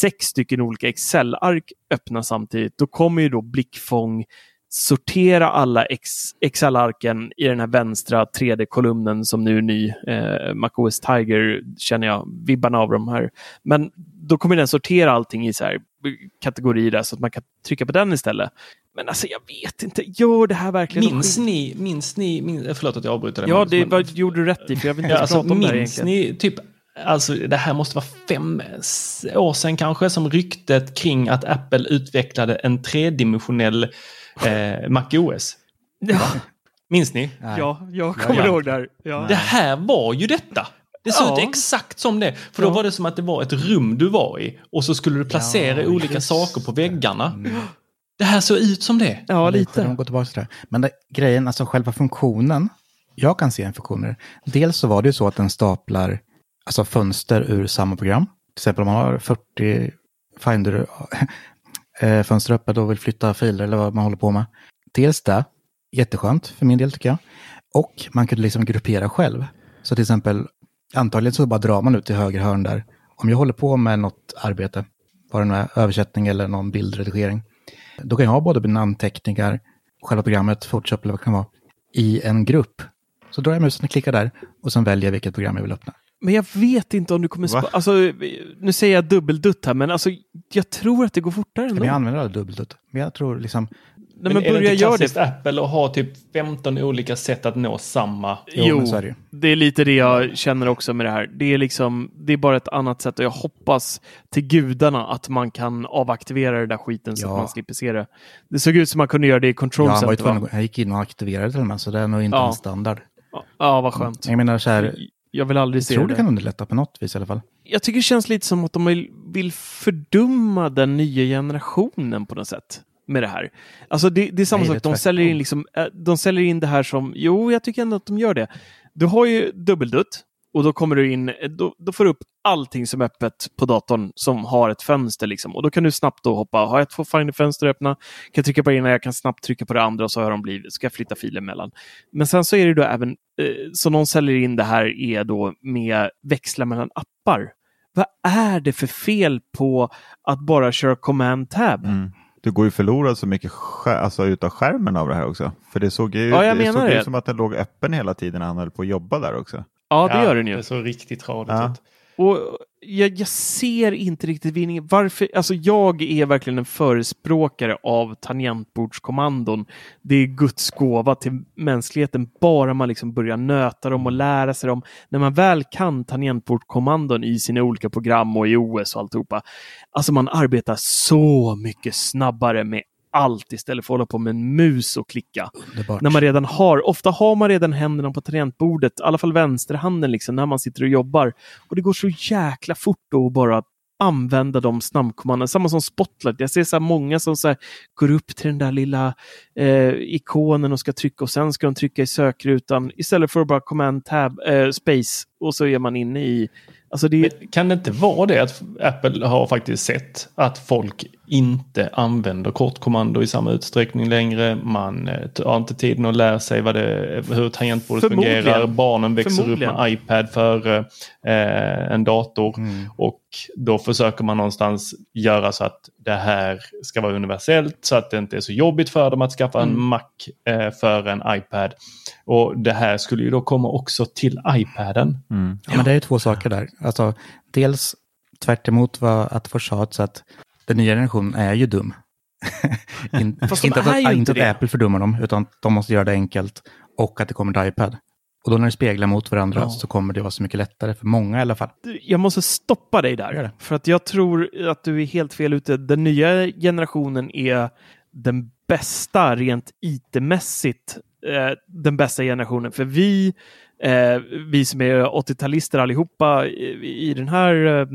sex stycken olika Excel-ark öppna samtidigt. Då kommer ju då blickfång sortera alla Ex- Excel-arken i den här vänstra 3D-kolumnen som nu är ny. Eh, MacOS Tiger känner jag vibbarna av de här. Men då kommer den sortera allting i så här kategorier där så att man kan trycka på den istället. Men alltså jag vet inte, gör det här verkligen Minns ni, minns ni, minns, förlåt att jag avbryter det. Ja, det men- gjorde du rätt i, för jag vill inte Ja, alltså, prata om det här egentligen. ni typ, alltså det här måste vara fem år sedan kanske, som ryktet kring att Apple utvecklade en tredimensionell eh, MacOS. Ja, Minns ni? Nej. ja, jag kommer Ja. ihåg det här. Ja. Det här var ju detta. Det såg Ja. ut exakt som det. För då Ja. var det som att det var ett rum du var i. Och så skulle du placera Ja, olika just saker på väggarna. Mm. Det här såg ut som det. Ja, lite. skönt att gå tillbaka till det. Men det, grejen, alltså själva funktionen, jag kan se en funktion. Dels så var det ju så att den staplar alltså fönster ur samma program. Till exempel om man har 40 Finder eh, fönster öppet och vill flytta filer eller vad man håller på med. Dels det, jätteskönt för min del tycker jag. Och man kunde liksom gruppera själv. Så till exempel, antagligen så bara drar man ut till höger hörn där. Om jag håller på med något arbete, vad det nu är, översättning eller någon bildredigering. Då kan jag ha både mina anteckningar, själva programmet, Photoshop eller vad det kan vara, i en grupp. Så drar jag musen och klickar där och sen väljer jag vilket program jag vill öppna. Men jag vet inte om du kommer... Va? Spa- alltså, nu säger jag dubbeldutt här, men alltså, jag tror att det går fortare ändå. Men jag använder aldrig dubbeldutt. Men jag tror liksom, Nej, men är det börja inte göra klassiskt det. Apple att ha typ 15 olika sätt att nå samma? Jo, men så är det det är lite det jag känner också med det här. Det är liksom, det är bara ett annat sätt och jag hoppas till gudarna att man kan avaktivera det där skiten så Ja. att man slipper se det. Det såg ut som man kunde göra det i Control ja, han, var ju tvungen, han gick in och aktiverade till och med, så det är nog inte Ja. en standard. Ja, vad skönt. Jag menar så här, Jag vill aldrig jag se tror det. det kan underlätta på något vis i alla fall. Jag tycker det känns lite som att de vill, fördumma den nya generationen på något sätt med det här. Alltså det, det är samma Nej, det sak, de säljer, in liksom, eh, de säljer in det här som, jo, jag tycker ändå att de gör det. Du har ju dubbeldutt och då kommer du in, då, då får du upp allting som är öppet på datorn som har ett fönster liksom. Och då kan du snabbt då hoppa, har jag två Finder-fönster öppna, kan jag trycka på det ena, jag kan snabbt trycka på det andra och så har de blivit, ska jag flytta filer mellan. Men sen så är det då även, eh, så någon säljer in det här är då med växlar mellan appar. Vad är det för fel på att bara köra command tab? Mm. Du går ju förlorad så mycket skär, alltså, utav skärmen av det här också. För det såg ju Ja, det såg det. ut som att den låg öppen hela tiden när han höll på att jobba där också. Ja, det gör den ju. Det såg riktigt tradigt Ja. ut. Och jag, jag ser inte riktigt vinningen. Varför? Alltså jag är verkligen en förespråkare av tangentbordskommandon. Det är Guds gåva till mänskligheten, bara man liksom börjar nöta dem och lära sig dem. När man väl kan tangentbordskommandon i sina olika program och i OS och alltihopa. Alltså man arbetar så mycket snabbare med allt istället för att hålla på med en mus och klicka. Underbart. När man redan har, ofta har man redan händerna på tangentbordet, i alla fall vänsterhanden liksom, när man sitter och jobbar. Och det går så jäkla fort då att bara använda de snabbkommanden. Samma som Spotlight. Jag ser så många som så går upp till den där lilla eh, ikonen och ska trycka och sen ska de trycka i sökrutan istället för att bara command tab, eh, space och så är man inne i Alltså det, kan det inte vara det att Apple har faktiskt sett att folk inte använder kortkommando i samma utsträckning längre. Man eh, har inte tiden att lära sig vad det, hur tangentbordet fungerar. Barnen växer upp med iPad för eh, en dator. Och då försöker man någonstans göra så att det här ska vara universellt så att det inte är så jobbigt för dem att skaffa en Mm. Mac eh, för en iPad. Och det här skulle ju då komma också till iPaden. Ja, men det är ju två saker där. Alltså, dels tvärt emot vad Attefors sa, så att den nya generationen är ju dum. In, inte att, inte att Apple fördummar dem, utan de måste göra det enkelt och att det kommer till iPad. Och då när det speglar mot varandra Ja. så kommer det vara så mycket lättare för många i alla fall. jag måste stoppa dig där. För att jag tror att du är helt fel ute. Den nya generationen är den bästa rent IT-mässigt. Eh, den bästa generationen. För vi, eh, vi som är 80-talister allihopa i, i den här eh,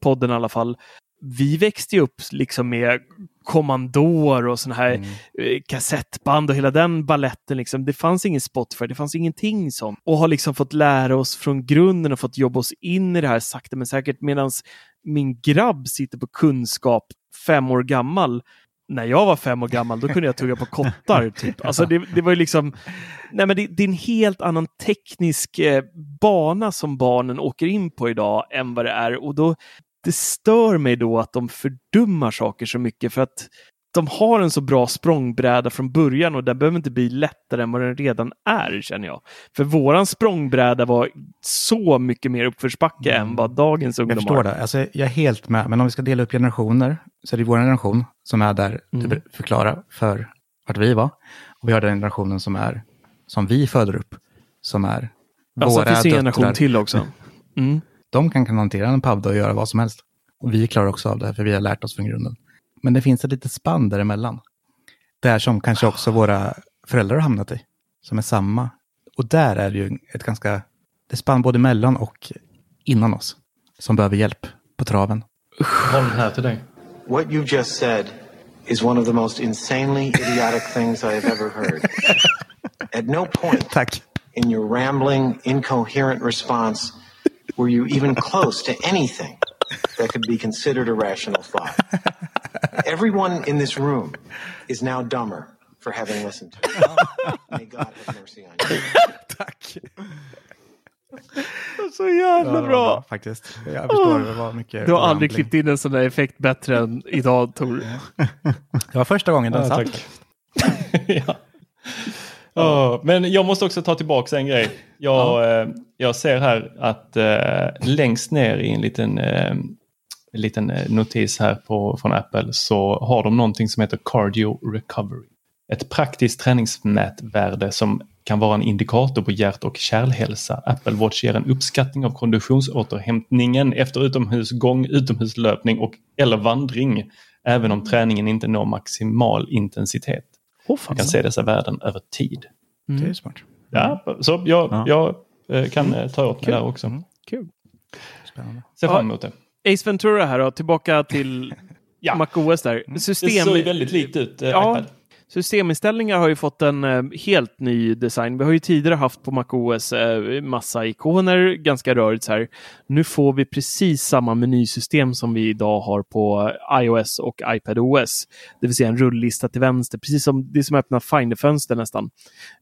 podden i alla fall. Vi växte ju upp liksom med kommandor och såna här eh, kassettband och hela den balletten. Liksom. Det fanns ingen Spotify, det fanns ingenting sånt. Och har liksom fått lära oss från grunden och fått jobba oss in i det här sakta men säkert. Medan min grabb sitter på kunskap fem år gammal. När jag var fem år gammal, då kunde jag tugga på kottar. Typ. Alltså det, det var ju liksom... Nej, men det, det är en helt annan teknisk eh, bana som barnen åker in på idag än vad det är. Och då, det stör mig då att de fördummar saker så mycket för att de har en så bra språngbräda från början och den behöver inte bli lättare än vad den redan är, känner jag. För våran språngbräda var så mycket mer uppförsbacke än vad dagens Jag ungdomar förstår det. Alltså, jag är helt med. Men om vi ska dela upp generationer så är det vår generation som är där Mm. du förklarar för vart vi var. Och vi har den generationen som är som vi föder upp. Som är Alltså, våra det finns en generation döttrar. till också. Mm. De kan, kan hantera en padda och göra vad som helst. Och vi klarar också av det, för vi har lärt oss från grunden. Men det finns ett litet spann däremellan. Där som kanske också våra föräldrar har hamnat i. Som är samma. Och där är det ju ett ganska... Det spann både mellan och innan oss. Som behöver hjälp på traven. Har den här till dig. What you just said is one of the most insanely idiotic things I have ever heard. At no point Tack. in your rambling, incoherent response were you even close to anything that could be considered a rational thought. Everyone in this room is now dumber for having listened to it. May God have mercy on you. Tack. Så jävla var bra! Faktiskt. Jag förstår, det var mycket Du har aldrig rambling. klippt in en sån där effekt bättre än idag, Tor. Det var första gången den Ja, satt. tack. ja. Ja, men jag måste också ta tillbaka en grej. Jag, eh, jag ser här att eh, längst ner i en liten, eh, en liten eh, notis här på, från Apple så har de någonting som heter Cardio Recovery. Ett praktiskt träningsmätvärde som kan vara en indikator på hjärt och kärlhälsa. Apple Watch ger en uppskattning av konditionsåterhämtningen efter utomhusgång, utomhuslöpning och eller vandring. Även om träningen inte når maximal intensitet. Oh, Man kan se dessa värden över tid. Det är smart. Ja, så jag, Ja. jag eh, kan eh, ta åt mig Kul. där också. Mm. Kul. Spännande. Ser Ja. fram emot det. Ace Ventura här då, tillbaka till Ja. MacOS där. Det System... såg ju väldigt likt ut. Eh, Ja. iPad. Systeminställningar har ju fått en eh, helt ny design. Vi har ju tidigare haft på MacOS eh, massa ikoner, ganska rörigt så här. Nu får vi precis samma menysystem som vi idag har på iOS och iPadOS. Det vill säga en rullista till vänster, precis som det som öppnar Finder-fönster nästan.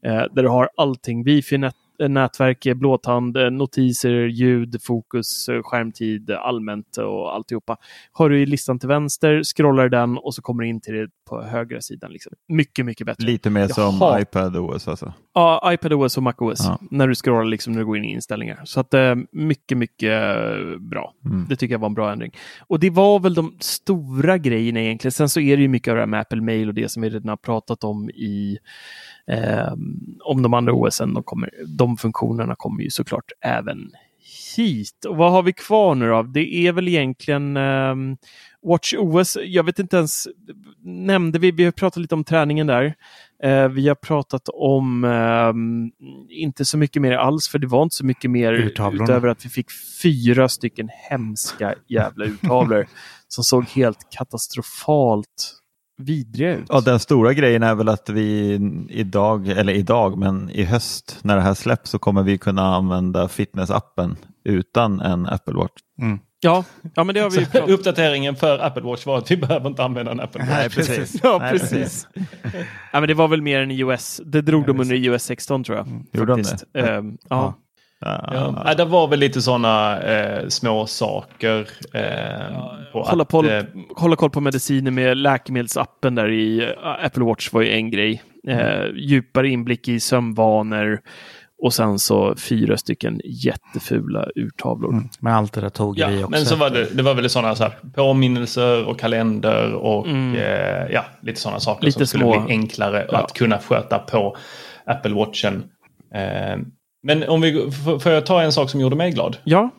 Eh, där du har allting, wifi, nätverk, blåtand, notiser, ljud, fokus, skärmtid, allmänt och alltihopa. Har du i listan till vänster, scrollar den och så kommer du in till det på högra sidan. Liksom. Mycket, mycket bättre. Lite mer som Jaha. iPad OS alltså. Ja, iPadOS och MacOS. Ja. När du scrollar liksom när du går in i inställningar. Så att eh, mycket, mycket eh, bra. Mm. Det tycker jag var en bra ändring. Och det var väl de stora grejerna egentligen. Sen så är det ju mycket av det här med Apple Mail och det som vi redan har pratat om i eh, om de andra OSen. De, kommer, de funktionerna kommer ju såklart även hit. Och vad har vi kvar nu då? Det är väl egentligen ehm, Watch OS. Jag vet inte ens, nämnde vi, vi har pratat lite om träningen där. Eh, vi har pratat om, ehm, inte så mycket mer alls, för det var inte så mycket mer Urtavlorna. utöver att vi fick fyra stycken hemska jävla urtavlor som såg helt katastrofalt vidriga ut. Ja, den stora grejen är väl att vi idag, eller idag, men i höst när det här släpps så kommer vi kunna använda fitnessappen utan en Apple Watch. Mm. Ja, ja, men det har vi ju Så Uppdateringen för Apple Watch var att vi behöver inte använda en Apple Watch. Nej, precis. Ja, Nej, precis. ja, men det var väl mer än iOS. Det drog de under iOS 16 tror jag. Gjorde de faktiskt. det? Ehm, ja. Ja, nej, det var väl lite sådana eh, små saker. Eh, på Hålla, att, på, eh, hålla koll på mediciner med läkemedelsappen där i eh, Apple Watch var ju en grej. Eh, djupare inblick i sömnvanor och sen så fyra stycken jättefula urtavlor. Mm. Men allt det där tog Ja, vi också. men så var det, det var väl sådana så här, påminnelser och kalender och Mm. eh, ja, lite sådana saker Lite som skulle små- bli enklare Ja. att kunna sköta på Apple Watchen. Eh, men om vi, får jag ta en sak som gjorde mig glad? Ja,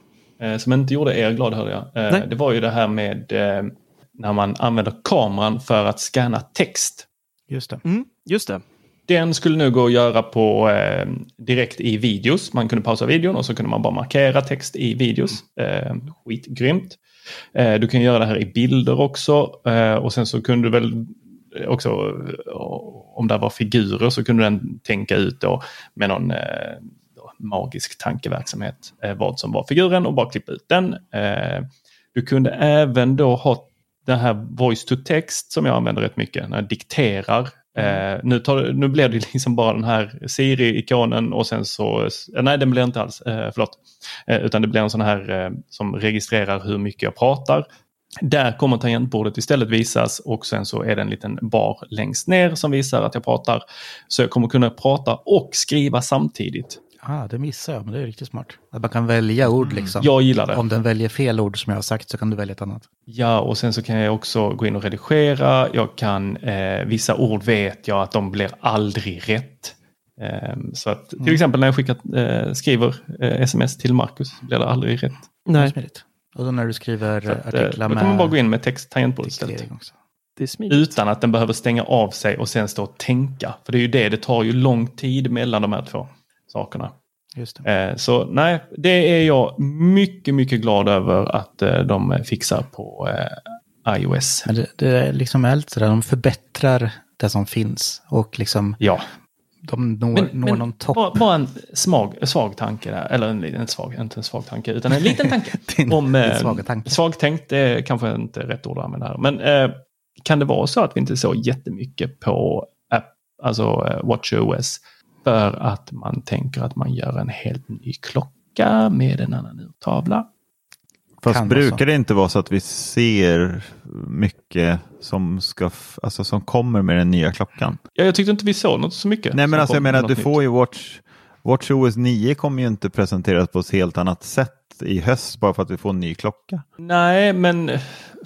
Eh, som inte gjorde er glad hörde jag. Eh, Nej. det var ju det här med eh, när man använder kameran för att scanna text. Just det. mm, just det. Den skulle nu gå att göra på eh, direkt i videos. Man kunde pausa videon och så kunde man bara markera text i videos. Eh, skitgrymt. Eh, du kan göra det här i bilder också. Eh, och sen så kunde du väl också, eh, om det var figurer så kunde den tänka ut då med någon eh, då, magisk tankeverksamhet eh, vad som var figuren och bara klippa ut den. Eh, du kunde även då ha den här voice to text som jag använder rätt mycket när jag dikterar. Eh, nu, tar, nu blev det liksom bara den här Siri-ikonen och sen så, eh, nej den blir inte alls, eh, förlåt. Eh, utan det blir en sån här eh, som registrerar hur mycket jag pratar. Där kommer tangentbordet istället visas och sen så är det en liten bar längst ner som visar att jag pratar. Så jag kommer kunna prata och skriva samtidigt. Ah, det missar jag, men det är riktigt smart. Att man kan välja ord liksom. Jag gillar det. Om den väljer fel ord som jag har sagt så kan du välja ett annat. Ja, och sen så kan jag också gå in och redigera. Jag kan, eh, vissa ord vet jag att de blir aldrig rätt. Eh, så att till exempel när jag skickar, eh, skriver eh, sms till Marcus blir det aldrig rätt. Nej, Smidigt. Och då när du skriver Så att, eh, artiklar då med kan man bara gå in med text tangentbord istället. diktering också. det är smidigt. Utan att den behöver stänga av sig och sen stå och tänka. För det är ju det, det tar ju lång tid mellan de här två sakerna. Eh, så nej, det är jag mycket, mycket glad över att eh, de fixar på eh, iOS. Men det, det är liksom lite sådär, de förbättrar det som finns och liksom Ja, de når, Men- når men någon topp. bara, bara en svag, svag tanke där, eller en, en svag, inte en svag tanke, utan en liten tanke. Din- om, din eh, tanke. Svagtänkt, är kanske inte rätt ord att använda här. Men eh, kan det vara så att vi inte såg jättemycket på app, alltså eh, WatchOS för att man tänker att man gör en helt ny klocka? med en annan urtavla. Fast Kan brukar det inte vara så att vi ser mycket som, ska alltså, som kommer med den nya klockan? Ja, jag tyckte inte vi såg något så mycket. Nej men alltså jag menar något du nytt. får ju Watch, Watch OS 9 kommer ju inte presenteras på ett helt annat sätt i höst bara för att vi får en ny klocka. Nej, men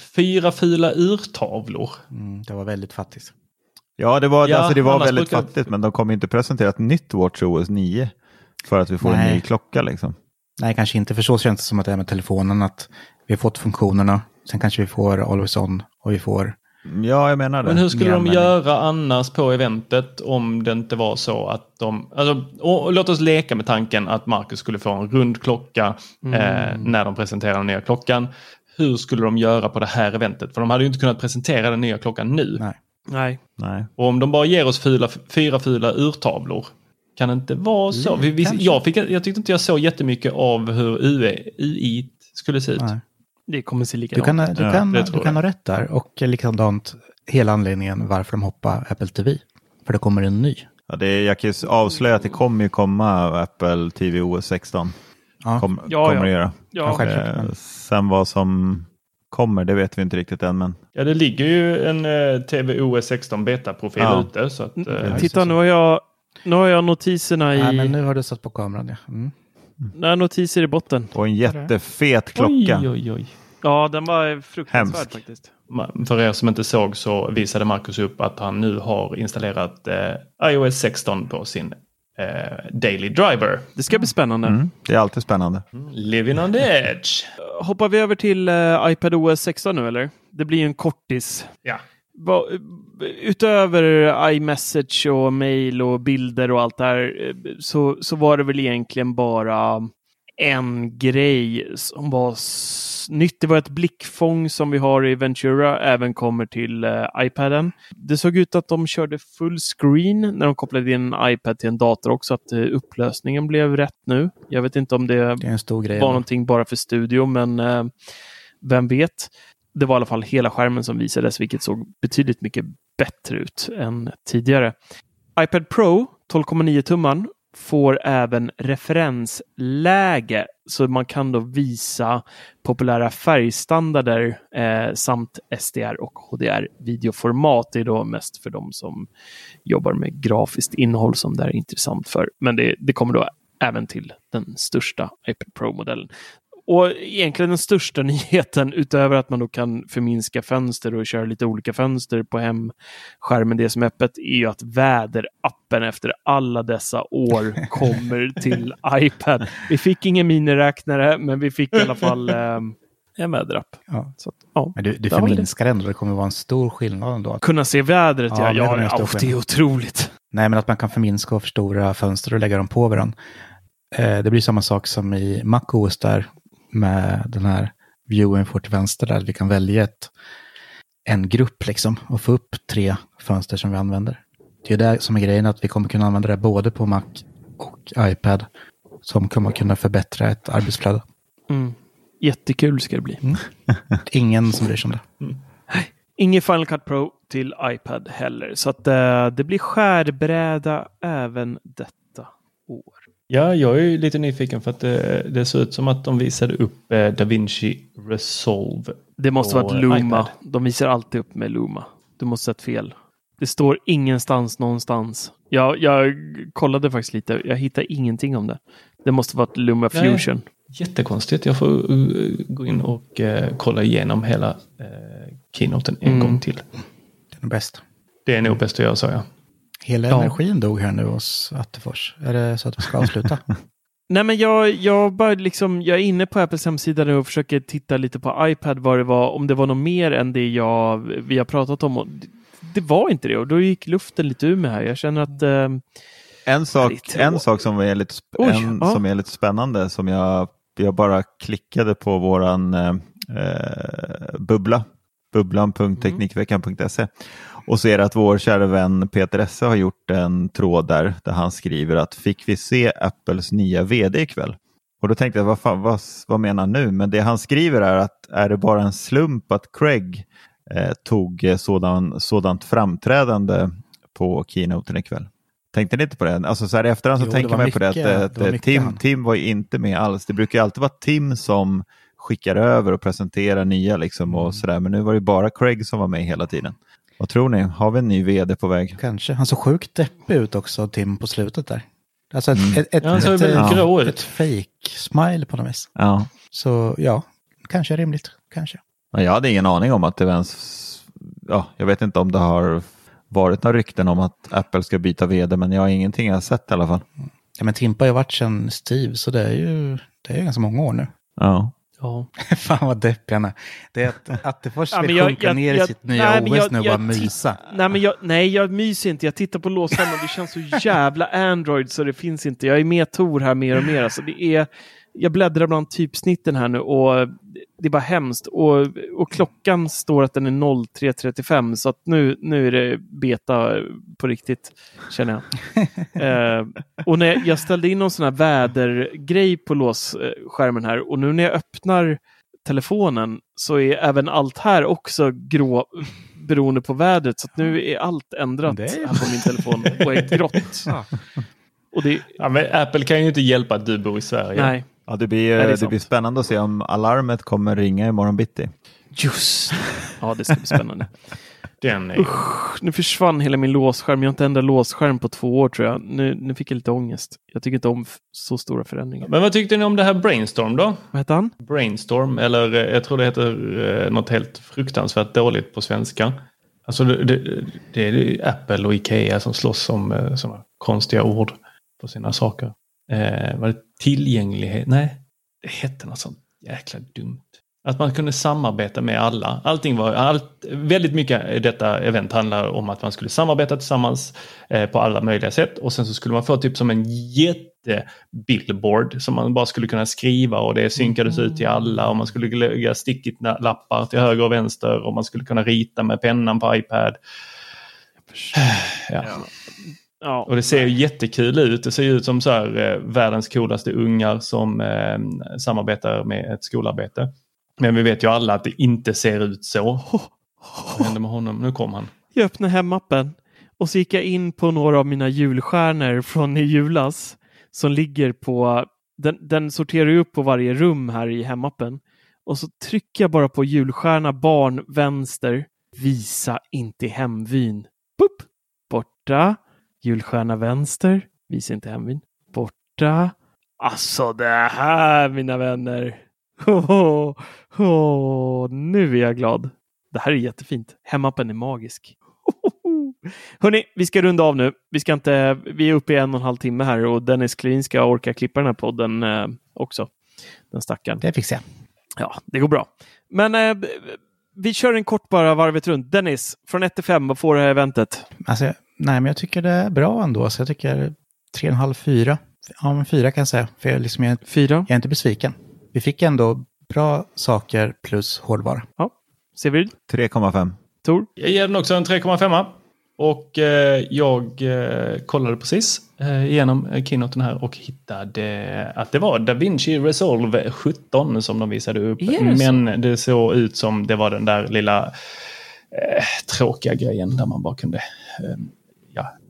fyra fula urtavlor. Mm, det var väldigt fattigt. Ja det var, Ja, alltså, det var väldigt brukar- fattigt men de kommer inte presentera ett nytt Watch OS 9 för att vi får en Nej. ny klocka liksom. Nej, kanske inte. För så känns det som att det är med telefonen. Att vi har fått funktionerna. Sen kanske vi får Always On och vi får... Ja jag menar det. Men hur skulle de göra annars på eventet om det inte var så att de... Alltså, och, och låt oss leka med tanken att Marcus skulle få en rund klocka eh, när de presenterar den nya klockan. Hur skulle de göra på det här eventet? För de hade ju inte kunnat presentera den nya klockan nu. Nej. Nej. Nej. Och om de bara ger oss fyra, fyra fula urtavlor. Kan det inte vara så? Vi, vi, kanske. jag, fick, jag tyckte inte jag såg jättemycket av hur UI skulle se ut. Nej. Det kommer se Du likadant kan, ut. du Ja, kan, du tror kan jag. ha rätt där. Och likadant hela anledningen varför de hoppar Apple TV. För det kommer en ny. Ja, det är, jag kan ju avslöja att det kommer ju komma Apple TV OS 16. Ja. Kom, Ja, kommer ja. det göra. Ja, självklart. Eh, sen vad som kommer det vet vi inte riktigt än men Ja, det ligger ju en eh, TVOS 16 betaprofil Ja. ute. Så att, eh, Titta, nu har jag, nu har jag notiserna i... Nej, men nu har du satt på kameran. Ja. Mm. Nej, notiser i botten. och en jättefet klocka. Oj, oj, oj. Ja, den var fruktansvärd Hemskt. faktiskt. För er som inte såg så visade Marcus upp att han nu har installerat eh, iOS 16 på sin Daily Driver. Det ska bli spännande. Mm, det är alltid spännande. Living on the edge. Hoppar vi över till uh, iPad OS 16 nu eller? Det blir ju en kortis. Ja. Va, utöver iMessage och mail och bilder och allt det här eh, så, så var det väl egentligen bara en grej som var nytt. Var ett blickfång som vi har i Ventura även kommer till eh, iPaden. Det såg ut att de körde full screen när de kopplade in en iPad till en dator också, att eh, upplösningen blev rätt nu. Jag vet inte om det Det var någonting bara för studio, men eh, vem vet. Det var i alla fall hela skärmen som visades, vilket såg betydligt mycket bättre ut än tidigare. iPad Pro 12,9 tumman får även referensläge, så man kan då visa populära färgstandarder eh, samt SDR och HDR-videoformat. Det är då mest för de som jobbar med grafiskt innehåll som det är intressant för. Men det, det kommer då även till den största iPad Pro-modellen. Och egentligen den största nyheten, utöver att man då kan förminska fönster och köra lite olika fönster på hemskärmen, det som är öppet, är ju att väderappen efter alla dessa år kommer till iPad. Vi fick ingen miniräknare, men vi fick i alla fall eh, en väderapp. Ja. Så ja, Men du, du vi det. förminskar ändå. Det kommer vara en stor skillnad ändå. Kunna se vädret, Ja, ja. det Ja, ja, det är otroligt. Nej, men att man kan förminska och förstora fönster och lägga dem på varandra. Eh, det blir samma sak som i MacOS där med den här viewen får till vänster där vi kan välja ett, en grupp liksom och få upp tre fönster som vi använder. Det är det som är grejen att vi kommer kunna använda det både på Mac och iPad som kommer kunna förbättra ett arbetsflöde. Mm. Jättekul ska det bli. Ingen som bryr sig om det. Ingen Final Cut Pro till iPad heller. Så att eh, det blir skärbräda även detta år. Ja, jag är ju lite nyfiken för att det, det ser ut som att de visade upp eh, DaVinci Resolve. Det måste ett Luma. iPad. De visar alltid upp med Luma. Du måste ha sett fel. Det står ingenstans någonstans. Jag, jag kollade faktiskt lite. Jag hittar ingenting om det. Det måste vara ett Luma Nej. Fusion. Jättekonstigt. Jag får uh, gå in och eh, kolla igenom hela uh, keynoten en Mm. gång till. Det är bäst. Det är nog bäst att göra så, ja. Hela Ja. energin dog här nu hos Attefors. Är det så att vi ska avsluta? Nej, men jag, jag, bara liksom, jag är inne på Apples hemsida nu och försöker titta lite på iPad vad det var, om det var något mer än det jag, vi har pratat om. Det, var inte det och då gick luften lite ur mig här. Jag känner att eh, En sak, en sak som, är lite, Oj, en, ja. som är lite spännande som jag, jag bara klickade på våran eh, eh, bubbla, bubblan.teknikveckan.se och ser att vår kära vän Peter Esse har gjort en tråd där, där han skriver att fick vi se Apples nya vd ikväll? Och då tänkte jag, vad, fan, vad, vad menar han nu? Men det han skriver är att är det bara en slump att Craig eh, tog eh, sådan, sådant framträdande på keynoten ikväll? Tänkte ni inte på det? Alltså så här i efterhand så Jo, tänker man på det mycket- att, det var att mycket Tim, han. Tim var inte med alls. Det brukar alltid vara Tim som skickar över och presenterar nya liksom Mm. och sådär. Men nu var det bara Craig som var med hela tiden. Vad tror ni? Har vi en ny vd på väg? Kanske. Han såg sjukt deppig ut också, Tim, på slutet där. Alltså ett, Mm. ett, ett, Ja, han såg ett, ett, ett fake smile på något vis. Ja. Så ja, kanske rimligt. Kanske. Men jag hade ingen aning om att det ens... Ja, jag vet inte om det har varit några rykten om att Apple ska byta vd, men jag har ingenting jag har sett i alla fall. Ja, men Timpa har ju varit sedan Steve, så det är ju det är ju ganska många år nu. Ja. Ja. Fan vad deppig han är. Det är att Attefors vill jag- sjunka jag- ner i jag- sitt nya nej, OS nu och bara mysa. Nej, men jag, nej, jag myser inte. Jag tittar på låsskärmen. Det känns så jävla Android så det finns inte. Jag är med Tor här mer och mer. Alltså, det är, jag bläddrar bland typsnitten här nu och det är bara hemskt. Och, och klockan står att den är 03.35 så att nu, nu är det beta på riktigt känner jag. eh, och när jag, jag ställde in någon sån här vädergrej på låsskärmen här och nu när jag öppnar telefonen så är även allt här också grå beroende på vädret. Så att nu är allt ändrat Det är- här på min telefon och är grått. Och det, Ja, men Apple kan ju inte hjälpa att du bor i Sverige. nej, Ja, det, blir, det det, blir spännande att se om alarmet kommer ringa imorgon bitti. just Ja, det ska bli spännande. Den är... Usch, nu försvann hela min låsskärm. Jag har inte ändrat låsskärm på två år tror jag. Nu, nu fick jag lite ångest. Jag tycker inte om så stora förändringar. Men vad tyckte ni om det här Brainstorm då? Vad heter han? Brainstorm, eller eh, jag tror det heter eh, något helt fruktansvärt dåligt på svenska. Alltså det, det, det är Apple och Ikea som slåss om eh, sådana konstiga ord på sina saker. Eh, var det tillgänglighet? Nej, det hette något sånt jäkla dumt. Att man kunde samarbeta med alla. Allting var, allt, väldigt mycket i detta event handlar om att man skulle samarbeta tillsammans eh, på alla möjliga sätt. Och sen så skulle man få typ som en jätte-billboard som man bara skulle kunna skriva och det synkades ut till alla och man skulle lägga stickigt lappar till höger och vänster och man skulle kunna rita med pennan på iPad. Ja. Ja, Och det ser ju jättekul ut. Det ser ju ut som så här, eh, världens coolaste ungar som eh, samarbetar med ett skolarbete. Men vi vet ju alla att det inte ser ut så. Vad hände med honom? Nu kom han. Jag öppnade hemappen och så gick jag in på några av mina julstjärnor från i julas som ligger på, den, den sorterar ju upp på varje rum här i hemappen. Och så trycker jag bara på julstjärna barn vänster, visa inte hemvyn. Boop! Borta, julstjärna vänster, visa inte hemvyn. Borta. Alltså det här mina vänner. Oh, oh, nu är jag glad. Det här är jättefint. Hemappen är magisk. Hörni, vi ska runda av nu. Vi, ska inte, vi är uppe i en och en halv timme här och Dennis Klein ska orka klippa den här podden eh, också. Den stackaren. Det fixar jag. Ja, det går bra. Men eh, vi kör en kort bara varvet runt. Dennis, från 1 till 5, vad får det här eventet? Alltså, nej, men jag tycker det är bra ändå. Så jag tycker 3,5, 4. Ja, men 4 kan jag säga. För jag, är liksom, jag, Fyra. jag är inte besviken. Vi fick ändå bra saker plus hårdvara. Ja. Severid? 3,5. Tor? Jag ger den också en 3,5. Och eh, jag eh, kollade precis eh, igenom eh, keynoten här och hittade att det var DaVinci Resolve 17 som de visade upp. Det så? Men det såg ut som det var den där lilla eh, tråkiga grejen där man bara kunde eh,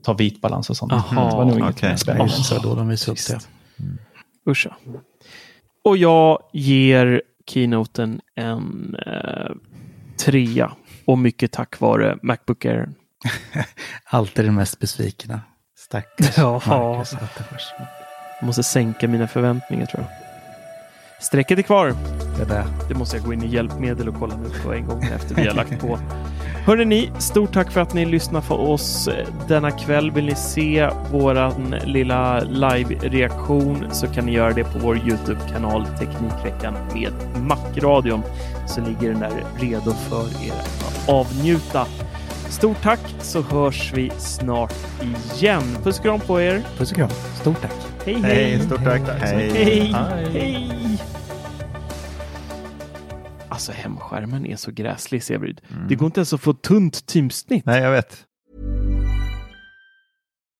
ta vitbalans och sånt. Aha, det var nog inget okej. mer spännande. Så då de visade upp det. Uscha. Och jag ger keynoten en eh, trea. Och mycket tack vare Macbook Air. Alltid den mest besvikna. Stackars Ja. Marcus Attefors. Jag måste sänka mina förväntningar tror jag. Strecket är kvar. Det där. Det måste jag gå in i hjälpmedel och kolla nu på en gång efter vi har lagt på. Hörrni ni, stort tack för att ni lyssnar på oss denna kväll. Vill ni se våran lilla live-reaktion så kan ni göra det på vår Youtube-kanal Teknikveckan med Macradion. Så ligger den där redo för er att avnjuta. Stort tack så hörs vi snart igen. Puss och kram på er. Puss och kram. Stort tack. Hej hej! Hej, stort tack. Hej. Hej! Hej. Hej! Alltså hemskärmen är så gräslig Severid. Det går inte ens att få tunt typsnitt. Nej, jag vet.